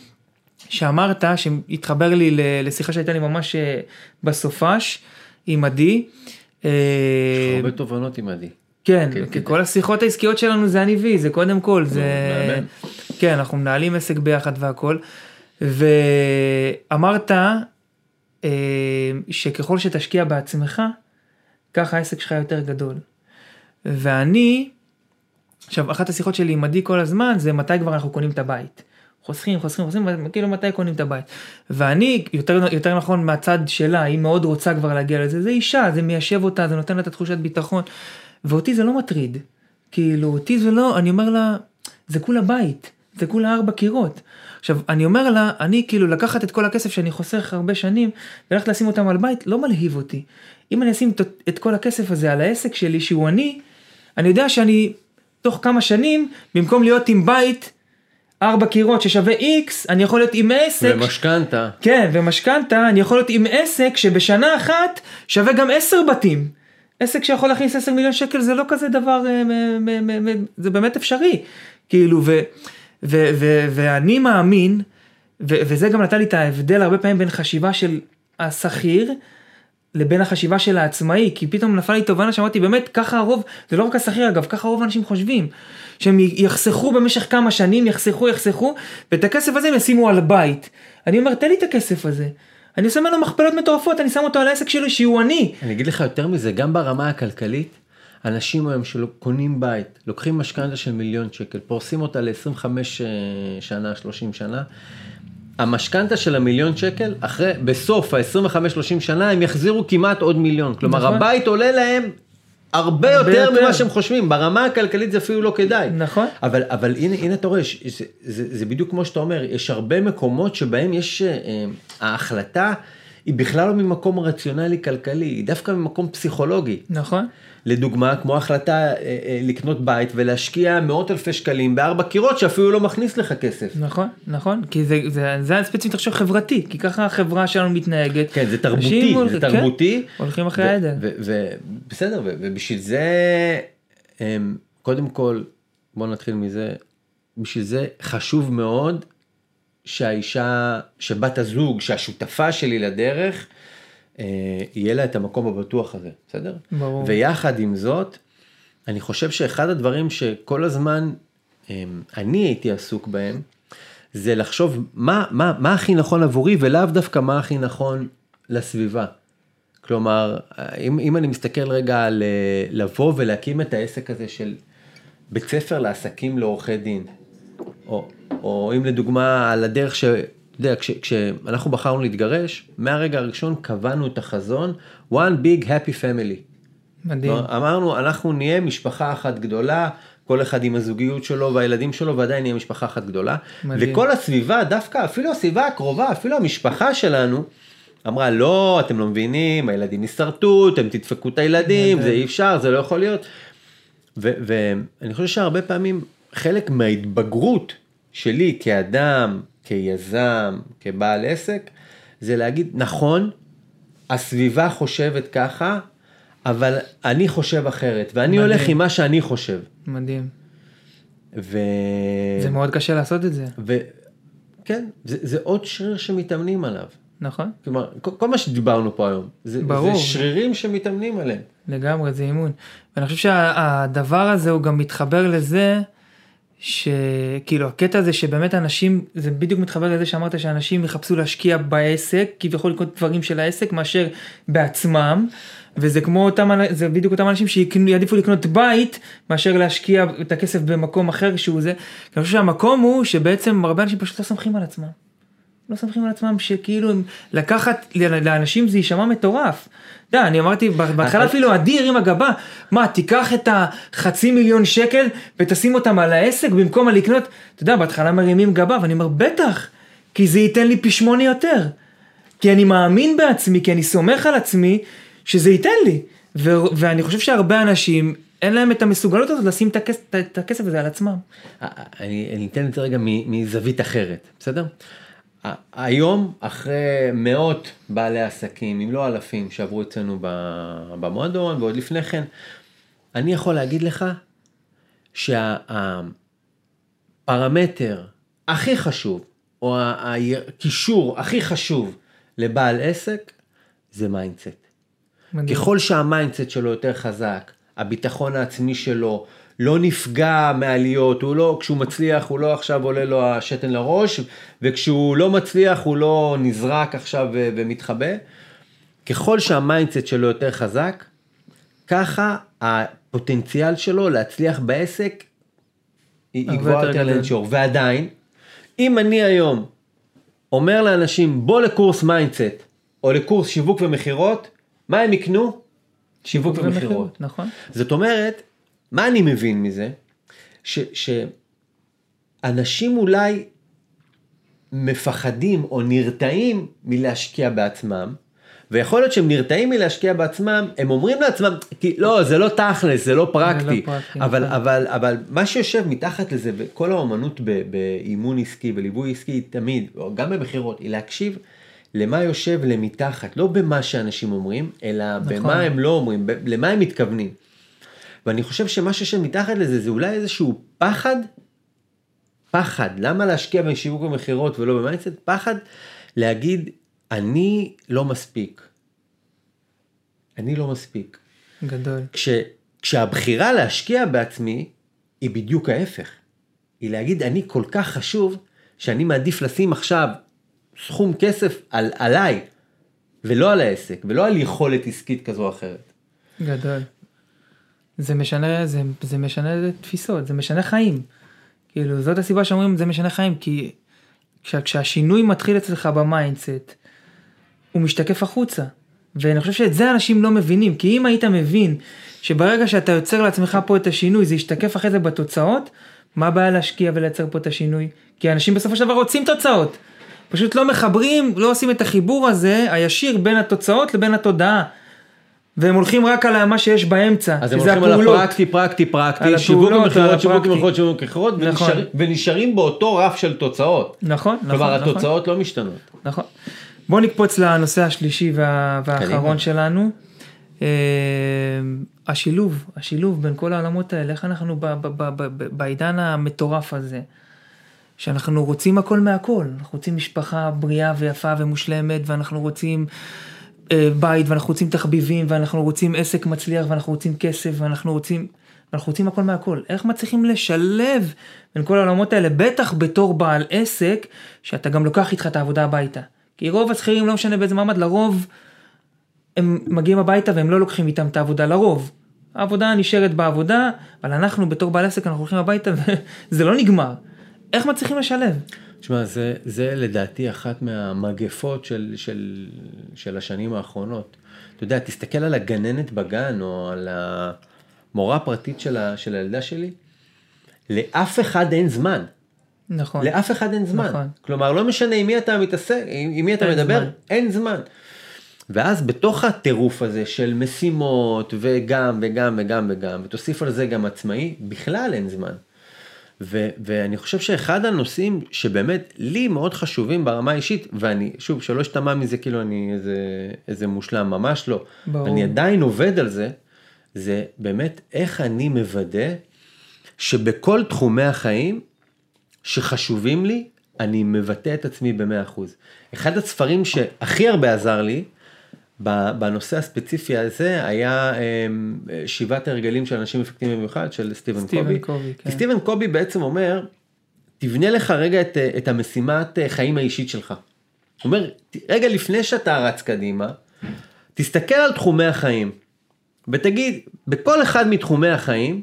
שאמרת, שהתחבר לי לשיחה שהייתה לי ממש אה, בסופש עם עדי, הרבה תובנות עם עדי. כן, כן, כי. כל השיחות העסקיות שלנו זה אני וי, זה קודם כל, זה... כן, אנחנו מנהלים עסק ביחד והכל. ואמרת אה, שככל שתשקיע בעצמך, ככה העסק שלך יותר גדול. ואני, עכשיו, אחת השיחות שלי עם עדי כל הזמן זה מתי כבר אנחנו קונים את הבית. חוסכים, חוסכים, חוסכים, כאילו מתי קונים את הבית. ואני, יותר, יותר נכון מהצד שלה, היא מאוד רוצה כבר להגיע לזה, זה אישה, זה מיישב אותה, זה נותן לה את התחושת ביטחון. ואותי זה לא מטריד. כאילו, אותי זה לא, אני אומר לה, זה כולה בית, זה כולה ארבע קירות. עכשיו, אני אומר לה, אני כאילו לקחת את כל הכסף שאני חוסך הרבה שנים, וללכת לשים אותם על בית, לא מלהיב אותי. אם אני אשים את כל הכסף הזה על העסק שלי, שהוא אני, אני יודע שאני, תוך כמה שנים, במקום להיות עם בית, ארבע קירות ששווה איקס, אני יכול להיות עם עסק. ומשכנתה. כן, ומשכנתה, אני יכול להיות עם עסק שבשנה אחת שווה גם עשר בתים. עסק שיכול להכניס עשר מיליון שקל זה לא כזה דבר, אה, זה באמת אפשרי. כאילו, ו, ו, ו, ואני מאמין, ו, וזה גם נתן לי את ההבדל הרבה פעמים בין חשיבה של השכיר, לבין החשיבה של העצמאי, כי פתאום נפל לי תובנה שאמרתי באמת ככה הרוב, זה לא רק השכיר אגב, ככה רוב האנשים חושבים, שהם יחסכו במשך כמה שנים, יחסכו, יחסכו, ואת הכסף הזה הם ישימו על בית. אני אומר תן לי את הכסף הזה, אני עושה ממנו מכפלות מטורפות, אני שם אותו על העסק שלי שהוא אני. אני אגיד לך יותר מזה, גם ברמה הכלכלית, אנשים היום שקונים בית, לוקחים משכנתה של מיליון שקל, פורסים אותה ל-25 שנה, 30 שנה, המשכנתה של המיליון שקל, אחרי, בסוף ה-25-30 שנה, הם יחזירו כמעט עוד מיליון. כלומר, נכון. הבית עולה להם הרבה הרבה יותר יותר. ממה שהם חושבים, ברמה הכלכלית זה אפילו לא כדאי. נכון. אבל, אבל הנה, הנה אתה רואה, זה, זה, זה בדיוק כמו שאתה אומר, יש הרבה מקומות שבהם יש, אה, אה, ההחלטה היא בכלל לא ממקום רציונלי כלכלי, היא דווקא ממקום פסיכולוגי. נכון? לדוגמה, כמו החלטה אה, אה, לקנות בית ולהשקיע מאות אלפי שקלים בארבע קירות שאפילו לא מכניס לך כסף. נכון, נכון, כי זה, זה, זה ספציפית עכשיו חברתי, כי ככה החברה שלנו מתנהגת. כן, זה תרבותי, הולכים- זה תרבותי. כן, הולכים אחרי העדר. ובסדר, ובשביל זה, אמ, קודם כל, בוא נתחיל מזה, בשביל זה חשוב מאוד שהאישה, שבת הזוג, שהשותפה שלי לדרך, יהיה לה את המקום הבטוח הזה, בסדר? ברור. ויחד עם זאת, אני חושב שאחד הדברים שכל הזמן אמ, אני הייתי עסוק בהם, זה לחשוב מה, מה, מה הכי נכון עבורי ולאו דווקא מה הכי נכון לסביבה. כלומר, אם, אם אני מסתכל רגע על אה, לבוא ולהקים את העסק הזה של בית ספר לעסקים לעורכי דין, או, או אם לדוגמה על הדרך ש... אתה יודע, כש, כשאנחנו בחרנו להתגרש, מהרגע הראשון קבענו את החזון, one big happy family. מדהים. אמרנו, אנחנו נהיה משפחה אחת גדולה, כל אחד עם הזוגיות שלו והילדים שלו, ועדיין נהיה משפחה אחת גדולה. מדהים. וכל הסביבה, דווקא אפילו הסביבה הקרובה, אפילו המשפחה שלנו, אמרה, לא, אתם לא מבינים, הילדים ישרטו, אתם תדפקו את הילדים, נהדר. זה אי אפשר, זה לא יכול להיות. ואני חושב שהרבה פעמים חלק מההתבגרות שלי כאדם, כיזם, כבעל עסק, זה להגיד, נכון, הסביבה חושבת ככה, אבל אני חושב אחרת, ואני מדהים. הולך עם מה שאני חושב. מדהים. ו... זה מאוד קשה לעשות את זה, ו... כן, זה, זה עוד שריר שמתאמנים עליו. נכון? כלומר, כל, כל מה שדיברנו פה היום, זה, ברור. זה שרירים שמתאמנים עליהם. לגמרי, זה אימון. ואני חושב שהדבר הזה הוא גם מתחבר לזה, שכאילו הקטע הזה שבאמת אנשים, זה בדיוק מתחבר לזה שאמרת שאנשים יחפשו להשקיע בעסק, כביכול לקנות דברים של העסק, מאשר בעצמם. וזה כמו אותם, זה בדיוק אותם אנשים שיעדיפו לקנות בית מאשר להשקיע את הכסף במקום אחר שהוא זה. אני חושב שהמקום הוא שבעצם הרבה אנשים פשוט לא סומכים על עצמם. לא סומכים על עצמם שכאילו הם לקחת לאנשים זה יישמע מטורף. אתה יודע, אני אמרתי בהתחלה אפילו עדי הרים הגבה, מה תיקח את החצי מיליון שקל ותשים אותם על העסק במקום על לקנות, אתה יודע בהתחלה מרימים גבה ואני אומר בטח, כי זה ייתן לי פי שמונה יותר. כי אני מאמין בעצמי, כי אני סומך על עצמי שזה ייתן לי. ו- ואני חושב שהרבה אנשים אין להם את המסוגלות הזאת לשים את הכסף, את הכסף הזה על עצמם. אני, אני אתן את זה רגע מזווית אחרת, בסדר? היום, אחרי מאות בעלי עסקים, אם לא אלפים, שעברו אצלנו במועדון ועוד לפני כן, אני יכול להגיד לך שהפרמטר הכי חשוב, או הכישור הכי חשוב לבעל עסק, זה mindset. מדהים. ככל שה mindset שלו יותר חזק, הביטחון העצמי שלו לא נפגע מעליות, הוא לא, כשהוא מצליח הוא לא עכשיו עולה לו השתן לראש, וכשהוא לא מצליח הוא לא נזרק עכשיו ו- ומתחבא. ככל שה mindset שלו יותר חזק, ככה הפוטנציאל שלו להצליח בעסק היא גבוהה יותר. for sure. ועדיין, אם אני היום אומר לאנשים בוא לקורס mindset או לקורס שיווק ומכירות, מה הם יקנו? שיווק ומכירות. נכון. זאת אומרת, מה אני מבין מזה? ש, שאנשים אולי מפחדים או נרתעים מלהשקיע בעצמם, ויכול להיות שהם נרתעים מלהשקיע בעצמם, הם אומרים לעצמם, כי לא, זה לא תכלס, זה לא פרקטי, פרקטי, אבל, נכון. אבל, אבל מה שיושב מתחת לזה, וכל האומנות באימון עסקי, בליווי עסקי, תמיד, גם במכירות, היא להקשיב למה יושב למתחת, לא במה שאנשים אומרים, אלא נכון. במה הם לא אומרים, למה הם מתכוונים. ואני חושב שמה שיושב מתחת לזה זה אולי איזשהו פחד, פחד, למה להשקיע בשיווק ומכירות ולא ב mindset? פחד להגיד, אני לא מספיק. אני לא מספיק. גדול. כש, כשהבחירה להשקיע בעצמי היא בדיוק ההפך. היא להגיד, אני כל כך חשוב, שאני מעדיף לשים עכשיו סכום כסף על, עליי, ולא על העסק, ולא על יכולת עסקית כזו או אחרת. גדול. זה משנה, זה, זה משנה תפיסות, זה משנה חיים. כאילו, זאת הסיבה שאומרים זה משנה חיים, כי כשה, כשהשינוי מתחיל אצלך ב mindset, הוא משתקף החוצה. ואני חושב שאת זה אנשים לא מבינים, כי אם היית מבין שברגע שאתה יוצר לעצמך פה את השינוי, זה ישתקף אחרי זה בתוצאות, מה הבעיה להשקיע ולייצר פה את השינוי? כי אנשים בסופו של דבר רוצים תוצאות. פשוט לא מחברים, לא עושים את החיבור הזה, הישיר בין התוצאות לבין התודעה. והם הולכים רק על מה שיש באמצע, אז הם שזה הולכים על הפעולות. הפרקטי, פרקטי, פרקטי, על שיווק הפעולות, על ומכירות, שיווק הפרקטי. ומכירות, שיווק ומכירות, נכון. ונשאר- ונשארים באותו רף של תוצאות. נכון, נכון, כלומר, נכון, התוצאות לא משתנות. נכון. בוא נקפוץ לנושא השלישי וה, והאחרון. שלנו. אה, השילוב, השילוב בין כל העולמות האלה, איך אנחנו ב, ב, ב, בעידן המטורף הזה, שאנחנו רוצים הכל מהכל, אנחנו רוצים משפחה בריאה ויפה ומושלמת, ואנחנו רוצים אה, בית, ואנחנו רוצים תחביבים, ואנחנו רוצים עסק מצליח, ואנחנו רוצים כסף, ואנחנו רוצים, אנחנו רוצים הכל מהכל. איך מצליחים לשלב בין כל העולמות האלה, בטח בתור בעל עסק, שאתה גם לוקח איתך את העבודה הביתה. כי רוב השכירים, לא משנה באיזה מעמד, לרוב הם מגיעים הביתה והם לא לוקחים איתם את העבודה, לרוב. העבודה נשארת בעבודה, אבל אנחנו בתור בעל עסק אנחנו הולכים הביתה וזה לא נגמר. איך מצליחים לשלב? תשמע, זה, זה לדעתי אחת מהמגפות של, של, של השנים האחרונות. אתה יודע, תסתכל על הגננת בגן או על המורה הפרטית של, ה, של הילדה שלי, לאף אחד אין זמן. נכון. לאף אחד אין זמן. נכון. כלומר, לא משנה עם מי אתה מתעסק, עם, עם מי אתה אין מדבר, זמן. אין זמן. ואז בתוך הטירוף הזה של משימות וגם וגם וגם וגם, ותוסיף על זה גם עצמאי, בכלל אין זמן. ו- ואני חושב שאחד הנושאים שבאמת לי מאוד חשובים ברמה האישית, ואני, שוב, שלא אשתמע מזה כאילו אני איזה, איזה מושלם, ממש לא. ברור. אני עדיין עובד על זה, זה באמת איך אני מוודא שבכל תחומי החיים שחשובים לי, אני מבטא את עצמי ב-100%. אחד הספרים שהכי הרבה עזר לי, בנושא הספציפי הזה היה אמ, שבעת הרגלים של אנשים אפקטיביים במיוחד של סטיבן סטיבן קובי. קובי, כן. סטיבן קובי בעצם אומר, תבנה לך רגע את, את המשימת אה, חיים האישית שלך. הוא אומר, רגע לפני שאתה רץ קדימה, תסתכל על תחומי החיים ותגיד, בכל אחד מתחומי החיים,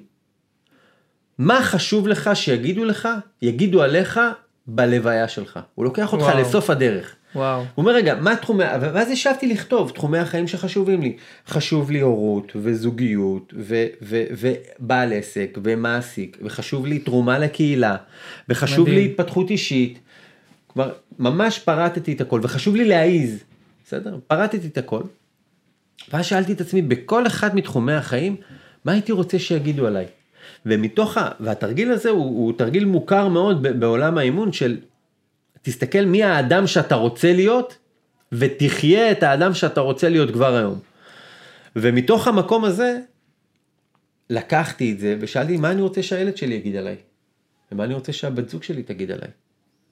מה חשוב לך שיגידו לך, יגידו עליך בלוויה שלך. הוא לוקח אותך וואו. לסוף הדרך. וואו. הוא אומר רגע מה תחומי ואז ישבתי לכתוב תחומי החיים שחשובים לי חשוב לי הורות וזוגיות ו, ו, ובעל עסק ומעסיק וחשוב לי תרומה לקהילה וחשוב מדהים. לי התפתחות אישית. כלומר ממש פרטתי את הכל וחשוב לי להעיז בסדר פרטתי את הכל. ואז שאלתי את עצמי בכל אחד מתחומי החיים מה הייתי רוצה שיגידו עליי. ומתוך ה... והתרגיל הזה הוא, הוא תרגיל מוכר מאוד בעולם האימון של תסתכל מי האדם שאתה רוצה להיות ותחיה את האדם שאתה רוצה להיות כבר היום. ומתוך המקום הזה לקחתי את זה ושאלתי מה אני רוצה שהילד שלי יגיד עליי. ומה אני רוצה שהבת זוג שלי תגיד עליי.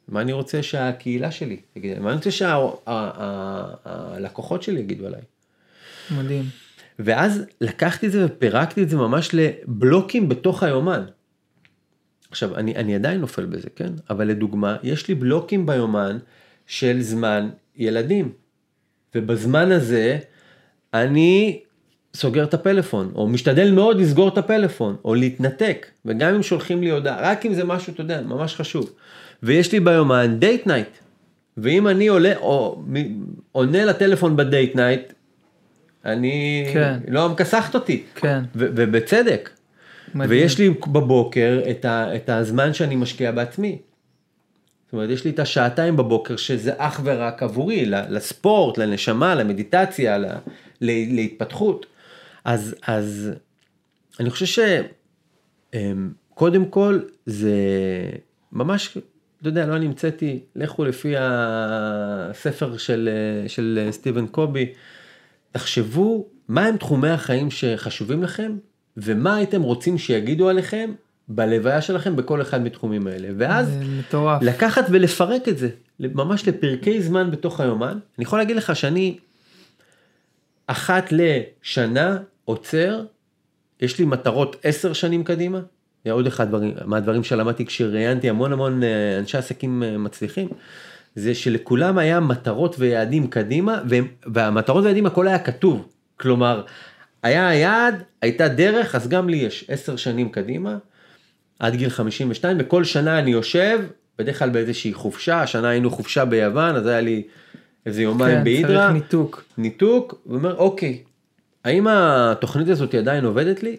מה אני רוצה שהקהילה שלי תגיד עליי. מה אני רוצה שהלקוחות שלי יגידו עליי. מדהים. ואז לקחתי את זה ופירקתי את זה ממש לבלוקים בתוך היומן. עכשיו, אני, אני עדיין נופל בזה, כן? אבל לדוגמה, יש לי בלוקים ביומן של זמן ילדים. ובזמן הזה, אני סוגר את הפלאפון, או משתדל מאוד לסגור את הפלאפון, או להתנתק, וגם אם שולחים לי הודעה, רק אם זה משהו, אתה יודע, ממש חשוב. ויש לי ביומן date night, ואם אני עולה, או עונה לטלפון ב date night, אני, כן. לא מכסחת אותי, כן. ובצדק. מדהים. ויש לי בבוקר את, ה- את הזמן שאני משקיע בעצמי. זאת אומרת, יש לי את השעתיים בבוקר שזה אך ורק עבורי, לספורט, לנשמה, למדיטציה, להתפתחות. אז, אז אני חושב שקודם כל זה ממש, אתה יודע, לא אני המצאתי, לכו לפי הספר של, של סטיבן קובי, תחשבו מהם תחומי החיים שחשובים לכם ומה הייתם רוצים שיגידו עליכם בלוויה שלכם בכל אחד מתחומים האלה? ואז מטורף. לקחת ולפרק את זה ממש לפרקי זמן בתוך היומן. אני יכול להגיד לך שאני אחת לשנה עוצר יש לי מטרות עשר שנים קדימה. זה עוד אחד דברים, מהדברים שלמדתי כשראיינתי המון המון אה, אנשי עסקים אה, מצליחים. זה שלכולם היה מטרות ויעדים קדימה והמטרות ויעדים הכל היה כתוב. כלומר היה היעד הייתה דרך אז גם לי יש עשר שנים קדימה עד גיל 52 וכל שנה אני יושב בדרך כלל באיזושהי חופשה השנה היינו חופשה ביוון אז היה לי איזה יומיים כן, בהידרה צריך ניתוק ניתוק ואומר אוקיי האם התוכנית הזאת עדיין עובדת לי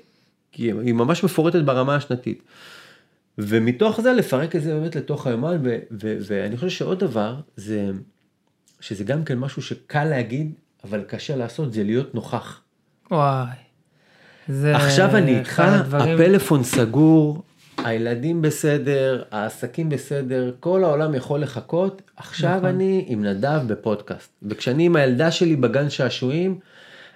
כי היא ממש מפורטת ברמה השנתית. ומתוך זה לפרק את זה באמת לתוך היומן ו- ו- ואני חושב שעוד דבר זה שזה גם כן משהו שקל להגיד אבל קשה לעשות זה להיות נוכח. וואי. זה עכשיו אני איתך, הדברים... הפלאפון סגור, הילדים בסדר, העסקים בסדר, כל העולם יכול לחכות, עכשיו נכון. אני עם נדב בפודקאסט. וכשאני עם הילדה שלי בגן שעשועים,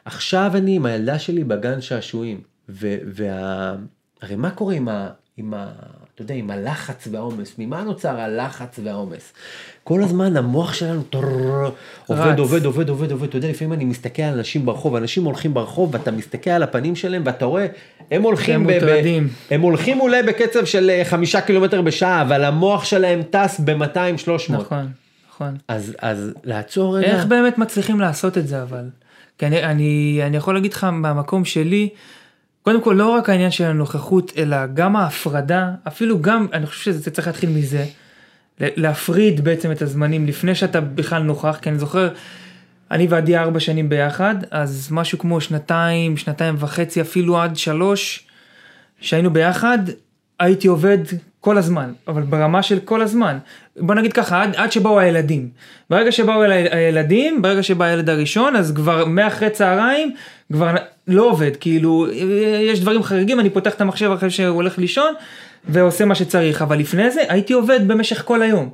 עכשיו אני עם הילדה שלי בגן שעשועים. וה... הרי מה קורה עם ה... עם ה... אתה יודע, עם הלחץ והעומס, ממה נוצר הלחץ והעומס? כל הזמן המוח שלנו טור, עובד, עובד, עובד, עובד, עובד, אתה יודע, לפעמים אני מסתכל על אנשים ברחוב, אנשים הולכים ברחוב ואתה מסתכל על הפנים שלהם ואתה רואה, הם הולכים, ב- הם הולכים אולי בקצב של אה, חמישה קילומטר בשעה, אבל המוח שלהם טס ב-200-300. נכון, נכון. אז, אז לעצור רגע. איך באמת מצליחים לעשות את זה אבל? כי אני, אני, אני יכול להגיד לך מהמקום שלי, קודם כל לא רק העניין של הנוכחות אלא גם ההפרדה אפילו גם אני חושב שזה צריך להתחיל מזה. להפריד בעצם את הזמנים לפני שאתה בכלל נוכח כי אני זוכר אני ועדי ארבע שנים ביחד אז משהו כמו שנתיים שנתיים וחצי אפילו עד שלוש שהיינו ביחד הייתי עובד כל הזמן, אבל ברמה של כל הזמן. בוא נגיד ככה, עד, עד שבאו הילדים. ברגע שבאו הילדים, ברגע שבא הילד הראשון, אז כבר מאחרי צהריים, כבר לא עובד, כאילו, יש דברים חריגים, אני פותח את המחשב אחרי שהוא הולך לישון, ועושה מה שצריך, אבל לפני זה הייתי עובד במשך כל היום.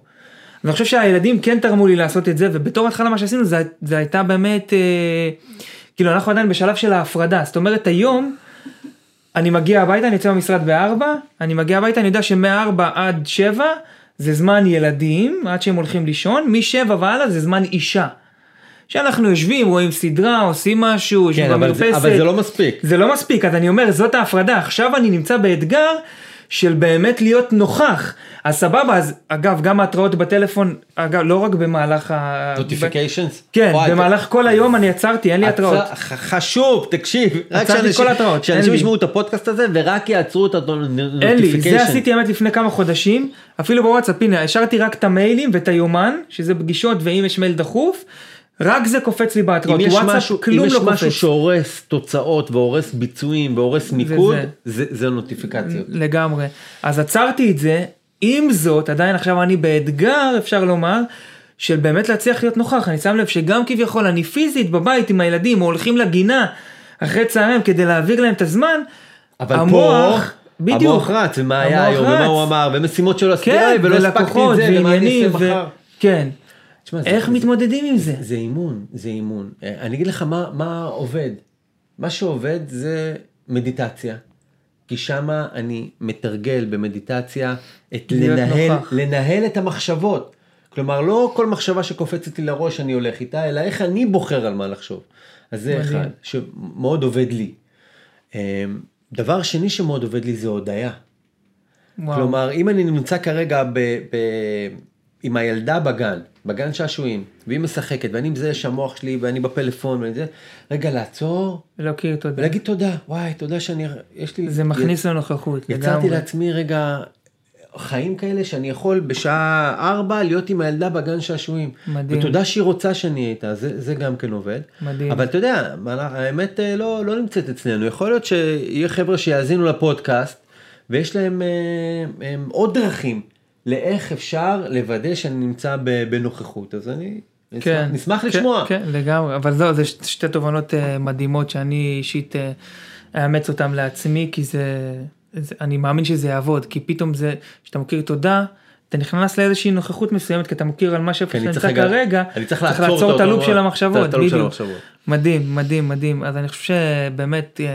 ואני חושב שהילדים כן תרמו לי לעשות את זה, ובתור התחלה מה שעשינו זה, זה הייתה באמת, אה, כאילו אנחנו עדיין בשלב של ההפרדה, זאת אומרת היום, אני מגיע הביתה, אני יוצא במשרד בארבע, אני מגיע הביתה, אני יודע שמארבע עד שבע זה זמן ילדים, עד שהם הולכים לישון, משבע והלאה זה זמן אישה. שאנחנו יושבים, רואים סדרה, עושים משהו, יושבים כן, במרפסת. אבל, אבל זה לא מספיק. זה לא מספיק, אז אני אומר, זאת ההפרדה. עכשיו אני נמצא באתגר של באמת להיות נוכח. אז סבבה, אז אגב, גם ההתראות בטלפון, אגב, לא רק במהלך ה... notifications? כן, וואי, במהלך כל היום אני עצרתי, אין לי התראות. חשוב, תקשיב. עצרתי כל התראות. שאנשים ישמעו את הפודקאסט הזה ורק יעצרו את ה notification. אין לי, זה עשיתי האמת לפני כמה חודשים, אפילו בוואטסאפ, הנה, השארתי רק את המיילים ואת היומן, שזה פגישות ואם יש מייל דחוף. רק זה קופץ לי בהתראות, וואטסאפ משהו, כלום לא קופץ. אם יש משהו שהורס תוצאות והורס ביצועים והורס מיקוד, זה, זה, זה נוטיפיקציות. לגמרי. אז עצרתי את זה, עם זאת, עדיין עכשיו אני באתגר, אפשר לומר, של באמת להצליח להיות נוכח. אני שם לב שגם כביכול אני פיזית בבית עם הילדים, או הולכים לגינה אחרי צהריים כדי להעביר להם את הזמן, אבל המוח... פה... בדיוק. המוח רץ, ומה היה היום, ומה הוא אמר, ומשימות שלו עשיתי, כן, ולא הספקתי את זה, ומה אני אעשה מחר. כן. תשמע, איך זה, מתמודדים זה, עם זה? זה אימון, זה אימון. אה, אני אגיד לך מה, מה עובד. מה שעובד זה מדיטציה. כי שמה אני מתרגל במדיטציה את לנהל, לנהל את המחשבות. כלומר, לא כל מחשבה שקופצת לי לראש אני הולך איתה, אלא איך אני בוחר על מה לחשוב. אז זה מדהים. אחד, שמאוד עובד לי. אמ, דבר שני שמאוד עובד לי זה הודיה. וואו. כלומר, אם אני נמצא כרגע ב, ב, עם הילדה בגן, בגן שעשועים, והיא משחקת, ואני מזהה שהמוח שלי, ואני בפלאפון, ואני זה, רגע, לעצור, להוקיר תודה. ולהגיד תודה, וואי, תודה שאני, יש לי... זה מכניס לנוכחות. יצרתי לגמרי. לעצמי רגע חיים כאלה שאני יכול בשעה ארבע להיות עם הילדה בגן שעשועים. מדהים. ותודה שהיא רוצה שאני אהיה איתה, זה, זה גם כן עובד. מדהים. אבל אתה יודע, האמת אה, לא, לא נמצאת אצלנו, יכול להיות שיהיה חבר'ה שיאזינו לפודקאסט, ויש להם אה, אה, עוד דרכים לאיך אפשר לוודא שאני נמצא בנוכחות, אז אני כן, נשמח כן, לשמוע. כן, לגמרי, אבל זהו, זה שתי תובנות אה, מדהימות שאני אישית אה, אאמץ אותן לעצמי, כי זה, זה, אני מאמין שזה יעבוד, כי פתאום זה, כשאתה מכיר תודה, אתה נכנס לאיזושהי נוכחות מסוימת, כי אתה מכיר על מה שאיפה שאתה נמצא רגע- כרגע, אני צריך צריך לעצור את הלופ של המחשבות, בדיוק. מדהים, מדהים, מדהים. אז אני חושב שבאמת אה,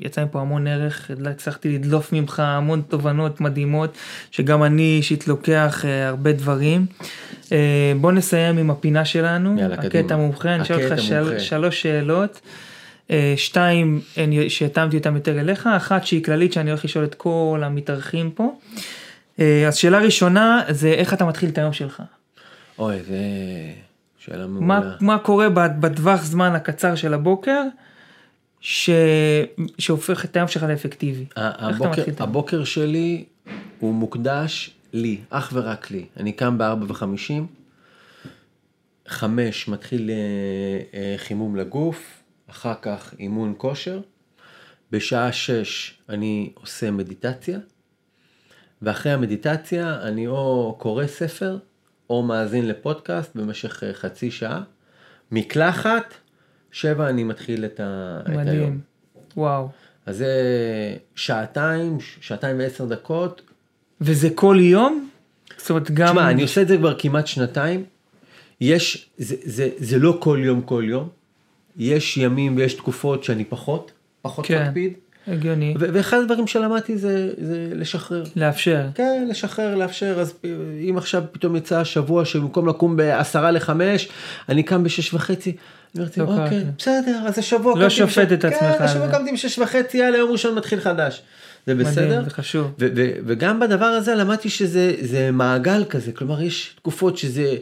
יצא מפה המון ערך, הצלחתי לדלוף ממך המון תובנות מדהימות, שגם אני אישית לוקח אה, הרבה דברים. אה, בוא נסיים עם הפינה שלנו, יאללה, הקטע קדימה. המומחה, אני אשאל אותך של. שלוש שאלות. שתיים שהתאמתי אותן יותר אליך, אחת שהיא כללית שאני הולך לשאול את כל המתארחים פה. אז שאלה ראשונה זה איך אתה מתחיל את היום שלך. אוי, זה שאלה מעולה. מה, מה קורה בטווח זמן הקצר של הבוקר ש... שהופך את היום שלך לאפקטיבי? הבוקר? הבוקר שלי הוא מוקדש לי, אך ורק לי. אני קם בארבע וחמישים, חמש מתחיל אה, אה, חימום לגוף, אחר כך אימון כושר, בשעה שש אני עושה מדיטציה, ואחרי המדיטציה אני או קורא ספר או מאזין לפודקאסט במשך אה, חצי שעה. מקלחת, שבע אני מתחיל את, ה... את היום. מדהים. וואו. אז זה שעתיים, שעתיים ועשר דקות. וזה כל יום? זאת אומרת גם... תשמע, אני עושה את זה כבר כמעט שנתיים. יש, זה, זה, זה לא כל יום כל יום. יש ימים ויש תקופות שאני פחות, פחות כן. מקפיד. הגיוני. ואחד הדברים שלמדתי זה, זה לשחרר. לאפשר. כן, לשחרר, לאפשר, אז אם עכשיו פתאום יצא השבוע שבמקום לקום בעשרה לחמש, אני קם בשש וחצי, אומרת, לא אוקיי. בסדר, אז השבוע לא שופט את עצמך כן, השבוע. קמתי בשש וחצי, יאללה, יום ראשון מתחיל חדש. זה בסדר? מדהים, זה חשוב. וגם בדבר הזה למדתי שזה זה מעגל כזה, כלומר יש תקופות שזה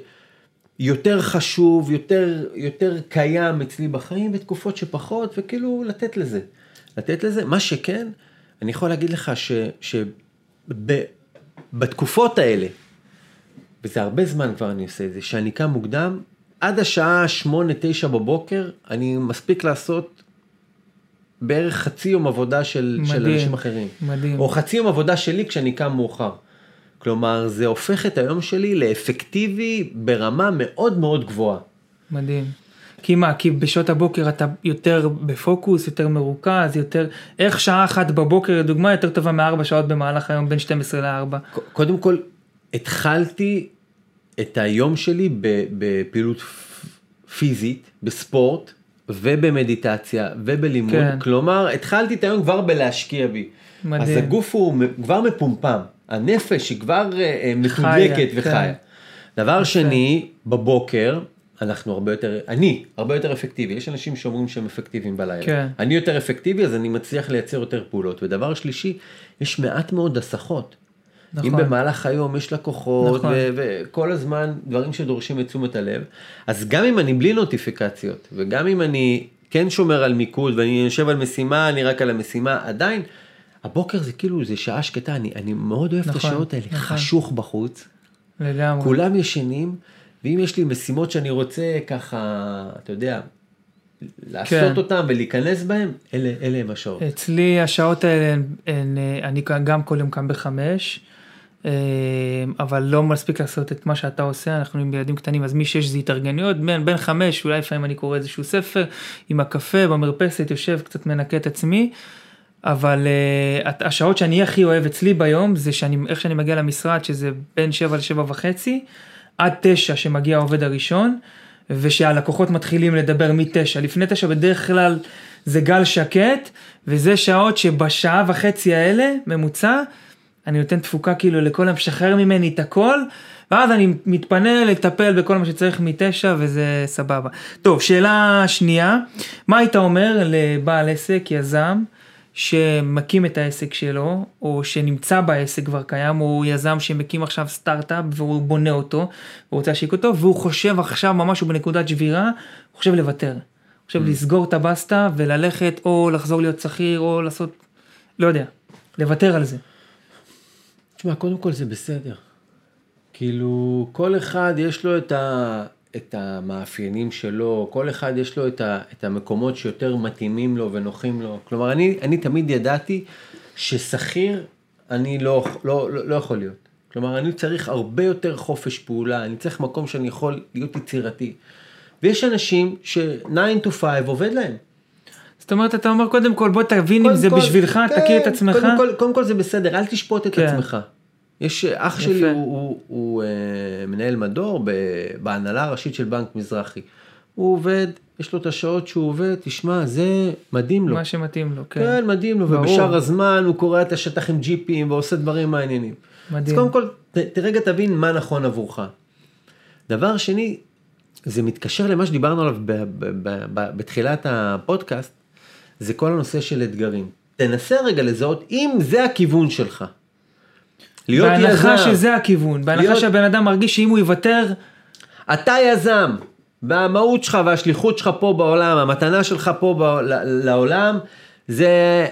יותר חשוב, יותר, יותר קיים אצלי בחיים, ותקופות שפחות, וכאילו לתת לזה. לתת לזה, מה שכן, אני יכול להגיד לך שבתקופות האלה, וזה הרבה זמן כבר אני עושה את זה, שאני קם מוקדם, עד השעה 8-9 בבוקר, אני מספיק לעשות בערך חצי יום עבודה של, של מדהים, אנשים אחרים. מדהים. או חצי יום עבודה שלי כשאני קם מאוחר. כלומר, זה הופך את היום שלי לאפקטיבי ברמה מאוד מאוד גבוהה. מדהים. כי מה, כי בשעות הבוקר אתה יותר בפוקוס, יותר מרוכז, יותר... איך שעה אחת בבוקר, לדוגמה, יותר טובה מארבע שעות במהלך היום בין 12 ל-4? ק- קודם כל, התחלתי את היום שלי בפעילות פיזית, בספורט, ובמדיטציה, ובלימוד. כן. כלומר, התחלתי את היום כבר בלהשקיע בי. מדהים. אז הגוף הוא כבר מפומפם, הנפש היא כבר אה, אה, מתודלקת כן. וחיה. דבר שני, בבוקר, אנחנו הרבה יותר, אני הרבה יותר אפקטיבי, יש אנשים שאומרים שהם אפקטיביים בלילה. כן. אני יותר אפקטיבי אז אני מצליח לייצר יותר פעולות. ודבר שלישי, יש מעט מאוד הסחות. נכון. אם במהלך היום יש לקוחות נכון. וכל הזמן דברים שדורשים את תשומת הלב, אז גם אם אני בלי נוטיפיקציות וגם אם אני כן שומר על מיקוד ואני יושב על משימה, אני רק על המשימה, עדיין הבוקר זה כאילו זה שעה שקטה, אני, אני מאוד אוהב את נכון, השעות האלה, נכון. חשוך בחוץ, לגמרי. כולם ישנים, ואם יש לי משימות שאני רוצה ככה, אתה יודע, לעשות כן. אותם ולהיכנס בהם, אלה, אלה הם השעות. אצלי השעות האלה, הן, הן, אה, אני גם כל יום קם בחמש, אה, אבל לא מספיק לעשות את מה שאתה עושה, אנחנו עם ילדים קטנים, אז משש זה התארגנויות, בין, בין חמש, אולי לפעמים אני קורא איזשהו ספר, עם הקפה במרפסת, יושב, קצת מנקה את עצמי, אבל אה, השעות שאני הכי אוהב אצלי ביום, זה שאני, איך שאני מגיע למשרד, שזה בין שבע לשבע וחצי, עד תשע שמגיע העובד הראשון, ושהלקוחות מתחילים לדבר מתשע. לפני תשע בדרך כלל זה גל שקט, וזה שעות שבשעה וחצי האלה, ממוצע, אני נותן תפוקה כאילו לכל היום, משחרר ממני את הכל, ואז אני מתפנה לטפל בכל מה שצריך מתשע וזה סבבה. טוב, שאלה שנייה, מה היית אומר לבעל עסק, יזם, שמקים את העסק שלו, או שנמצא בעסק כבר קיים, או יזם שמקים עכשיו סטארט-אפ והוא בונה אותו, הוא רוצה להשיק אותו, והוא חושב עכשיו ממש הוא בנקודת שבירה, הוא חושב לוותר. הוא חושב לסגור את הבסטה וללכת או לחזור להיות שכיר או לעשות, לא יודע, לוותר על זה. תשמע, קודם כל זה בסדר. כאילו, כל אחד יש לו את, ה, את המאפיינים שלו, כל אחד יש לו את, ה, את המקומות שיותר מתאימים לו ונוחים לו. כלומר, אני, אני תמיד ידעתי ששכיר אני לא, לא, לא, לא יכול להיות. כלומר, אני צריך הרבה יותר חופש פעולה, אני צריך מקום שאני יכול להיות יצירתי. ויש אנשים ש-9 to 5 עובד להם. זאת אומרת, אתה אומר קודם כל, בוא תבין אם זה כל- בשבילך, כן, תכיר את עצמך. קודם כל, קודם כל זה בסדר, אל תשפוט את כן. עצמך. יש, אח יפה. שלי הוא, הוא, הוא אה, מנהל מדור ב, בהנהלה הראשית של בנק מזרחי. הוא עובד, יש לו את השעות שהוא עובד, תשמע, זה מדהים לו. מה שמתאים לו, כן. כן, מדהים לו, ברור. ובשאר הזמן הוא קורע את השטח עם ג'יפים ועושה דברים מעניינים. מדהים. אז קודם כל, ת, ת- רגע תבין מה נכון עבורך. דבר שני, זה מתקשר למה שדיברנו עליו ב, ב, ב, ב, בתחילת הפודקאסט, זה כל הנושא של אתגרים. תנסה רגע לזהות אם זה הכיוון שלך. להיות בהנחה יזם, שזה הכיוון, בהנחה להיות- שהבן אדם מרגיש שאם הוא יוותר, אתה יזם, והמהות שלך והשליחות שלך פה בעולם, המתנה שלך פה ב- ל- לעולם, זה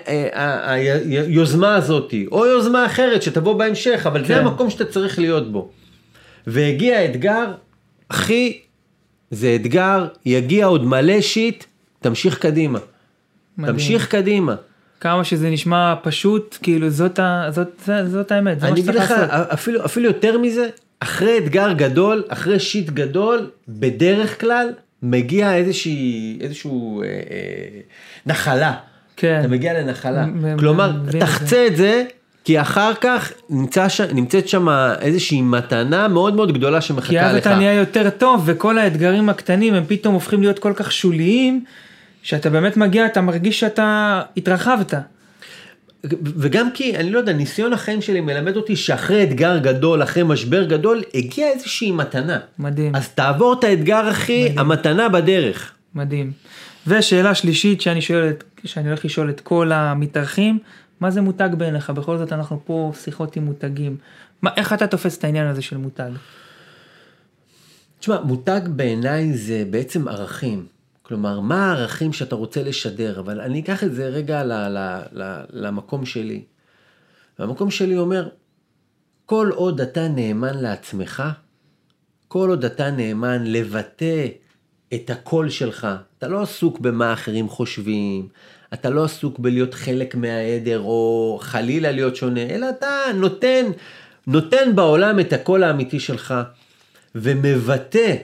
אה, היוזמה הזאתי, או יוזמה אחרת שתבוא בהמשך, אבל זה כן. המקום שאתה צריך להיות בו. והגיע האתגר, אחי, זה אתגר, יגיע עוד מלא שיט, תמשיך קדימה. מדהים. תמשיך קדימה. כמה שזה נשמע פשוט, כאילו זאת, ה, זאת, זאת, זאת האמת, זה מה אני אגיד שצריך לך, לעשות. אפילו, אפילו יותר מזה, אחרי אתגר גדול, אחרי שיט גדול, בדרך כלל מגיע איזושהי, איזשהו אה, אה, נחלה. כן. אתה מגיע לנחלה. כלומר, תחצה את זה, כי אחר כך נמצא ש... נמצאת שם איזושהי מתנה מאוד מאוד גדולה שמחכה כי אז לך. אתה נהיה יותר טוב, וכל האתגרים הקטנים הם פתאום הופכים להיות כל כך שוליים, שאתה באמת מגיע, אתה מרגיש שאתה התרחבת. וגם כי, אני לא יודע, ניסיון החיים שלי מלמד אותי שאחרי אתגר גדול, אחרי משבר גדול, הגיעה איזושהי מתנה. מדהים, אז תעבור את האתגר, אחי, מדהים. המתנה בדרך. מדהים. ושאלה שלישית שאני שואל, שאני הולך לשאול את כל המתארחים, מה זה מותג בעיניך? בכל זאת אנחנו פה שיחות עם מותגים. מה, איך אתה תופס את העניין הזה של מותג? תשמע, מותג בעיניי זה בעצם ערכים. כלומר, מה הערכים שאתה רוצה לשדר? אבל אני אקח את זה רגע ל, ל, ל, למקום שלי. והמקום שלי אומר, כל עוד אתה נאמן לעצמך, כל עוד אתה נאמן לבטא את הקול שלך, אתה לא עסוק במה אחרים חושבים, אתה לא עסוק בלהיות חלק מהעדר או חלילה להיות שונה, אלא אתה נותן, נותן בעולם את הקול האמיתי שלך ומבטא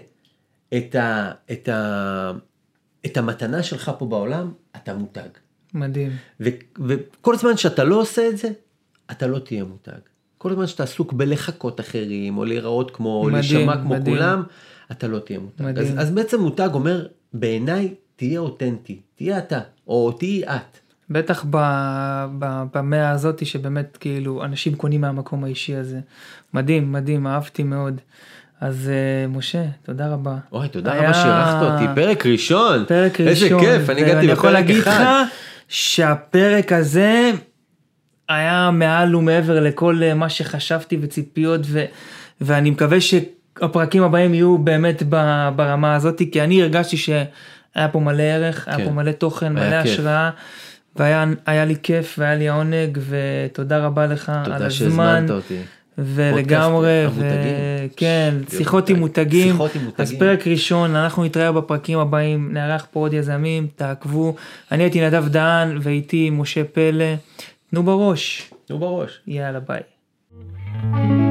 את, ה, את, ה, את המתנה שלך פה בעולם, אתה מותג. מדהים. ו, וכל זמן שאתה לא עושה את זה, אתה לא תהיה מותג. כל הזמן שאתה עסוק בלחקות אחרים, או להיראות כמו, או להישמע כמו מדהים. כולם, אתה לא תהיה מותג. מדהים. אז, אז בעצם מותג אומר, בעיניי, תהיה אותנטי, תהיה אתה, או תהיי את. בטח ב, ב, במאה הזאתי שבאמת כאילו אנשים קונים מהמקום האישי הזה. מדהים, מדהים, אהבתי מאוד. אז אה, משה, תודה רבה. אוי, תודה היה- רבה שאירחת אותי, פרק ראשון. פרק איזה ראשון. כיף, אני הגעתי ואני יכול בפרק להגיד לך אחד. שהפרק הזה היה מעל ומעבר לכל אה, מה שחשבתי וציפיות ו, ואני מקווה שהפרקים הבאים יהיו באמת ברמה הזאת כי אני הרגשתי שהיה פה מלא ערך, היה כן. פה מלא תוכן, היה מלא כיף. השראה. והיה היה לי כיף והיה לי העונג ותודה רבה לך על תודה הזמן שהזמנת אותי. ולגמרי. וכן להיות שיחות עם מותג. מותגים שיחות עם אז מותגים. פרק ראשון אנחנו נתראה בפרקים הבאים נארח פה עוד יזמים תעקבו אני הייתי נדב דהן ואיתי משה פלא תנו בראש נו בראש. יאללה ביי.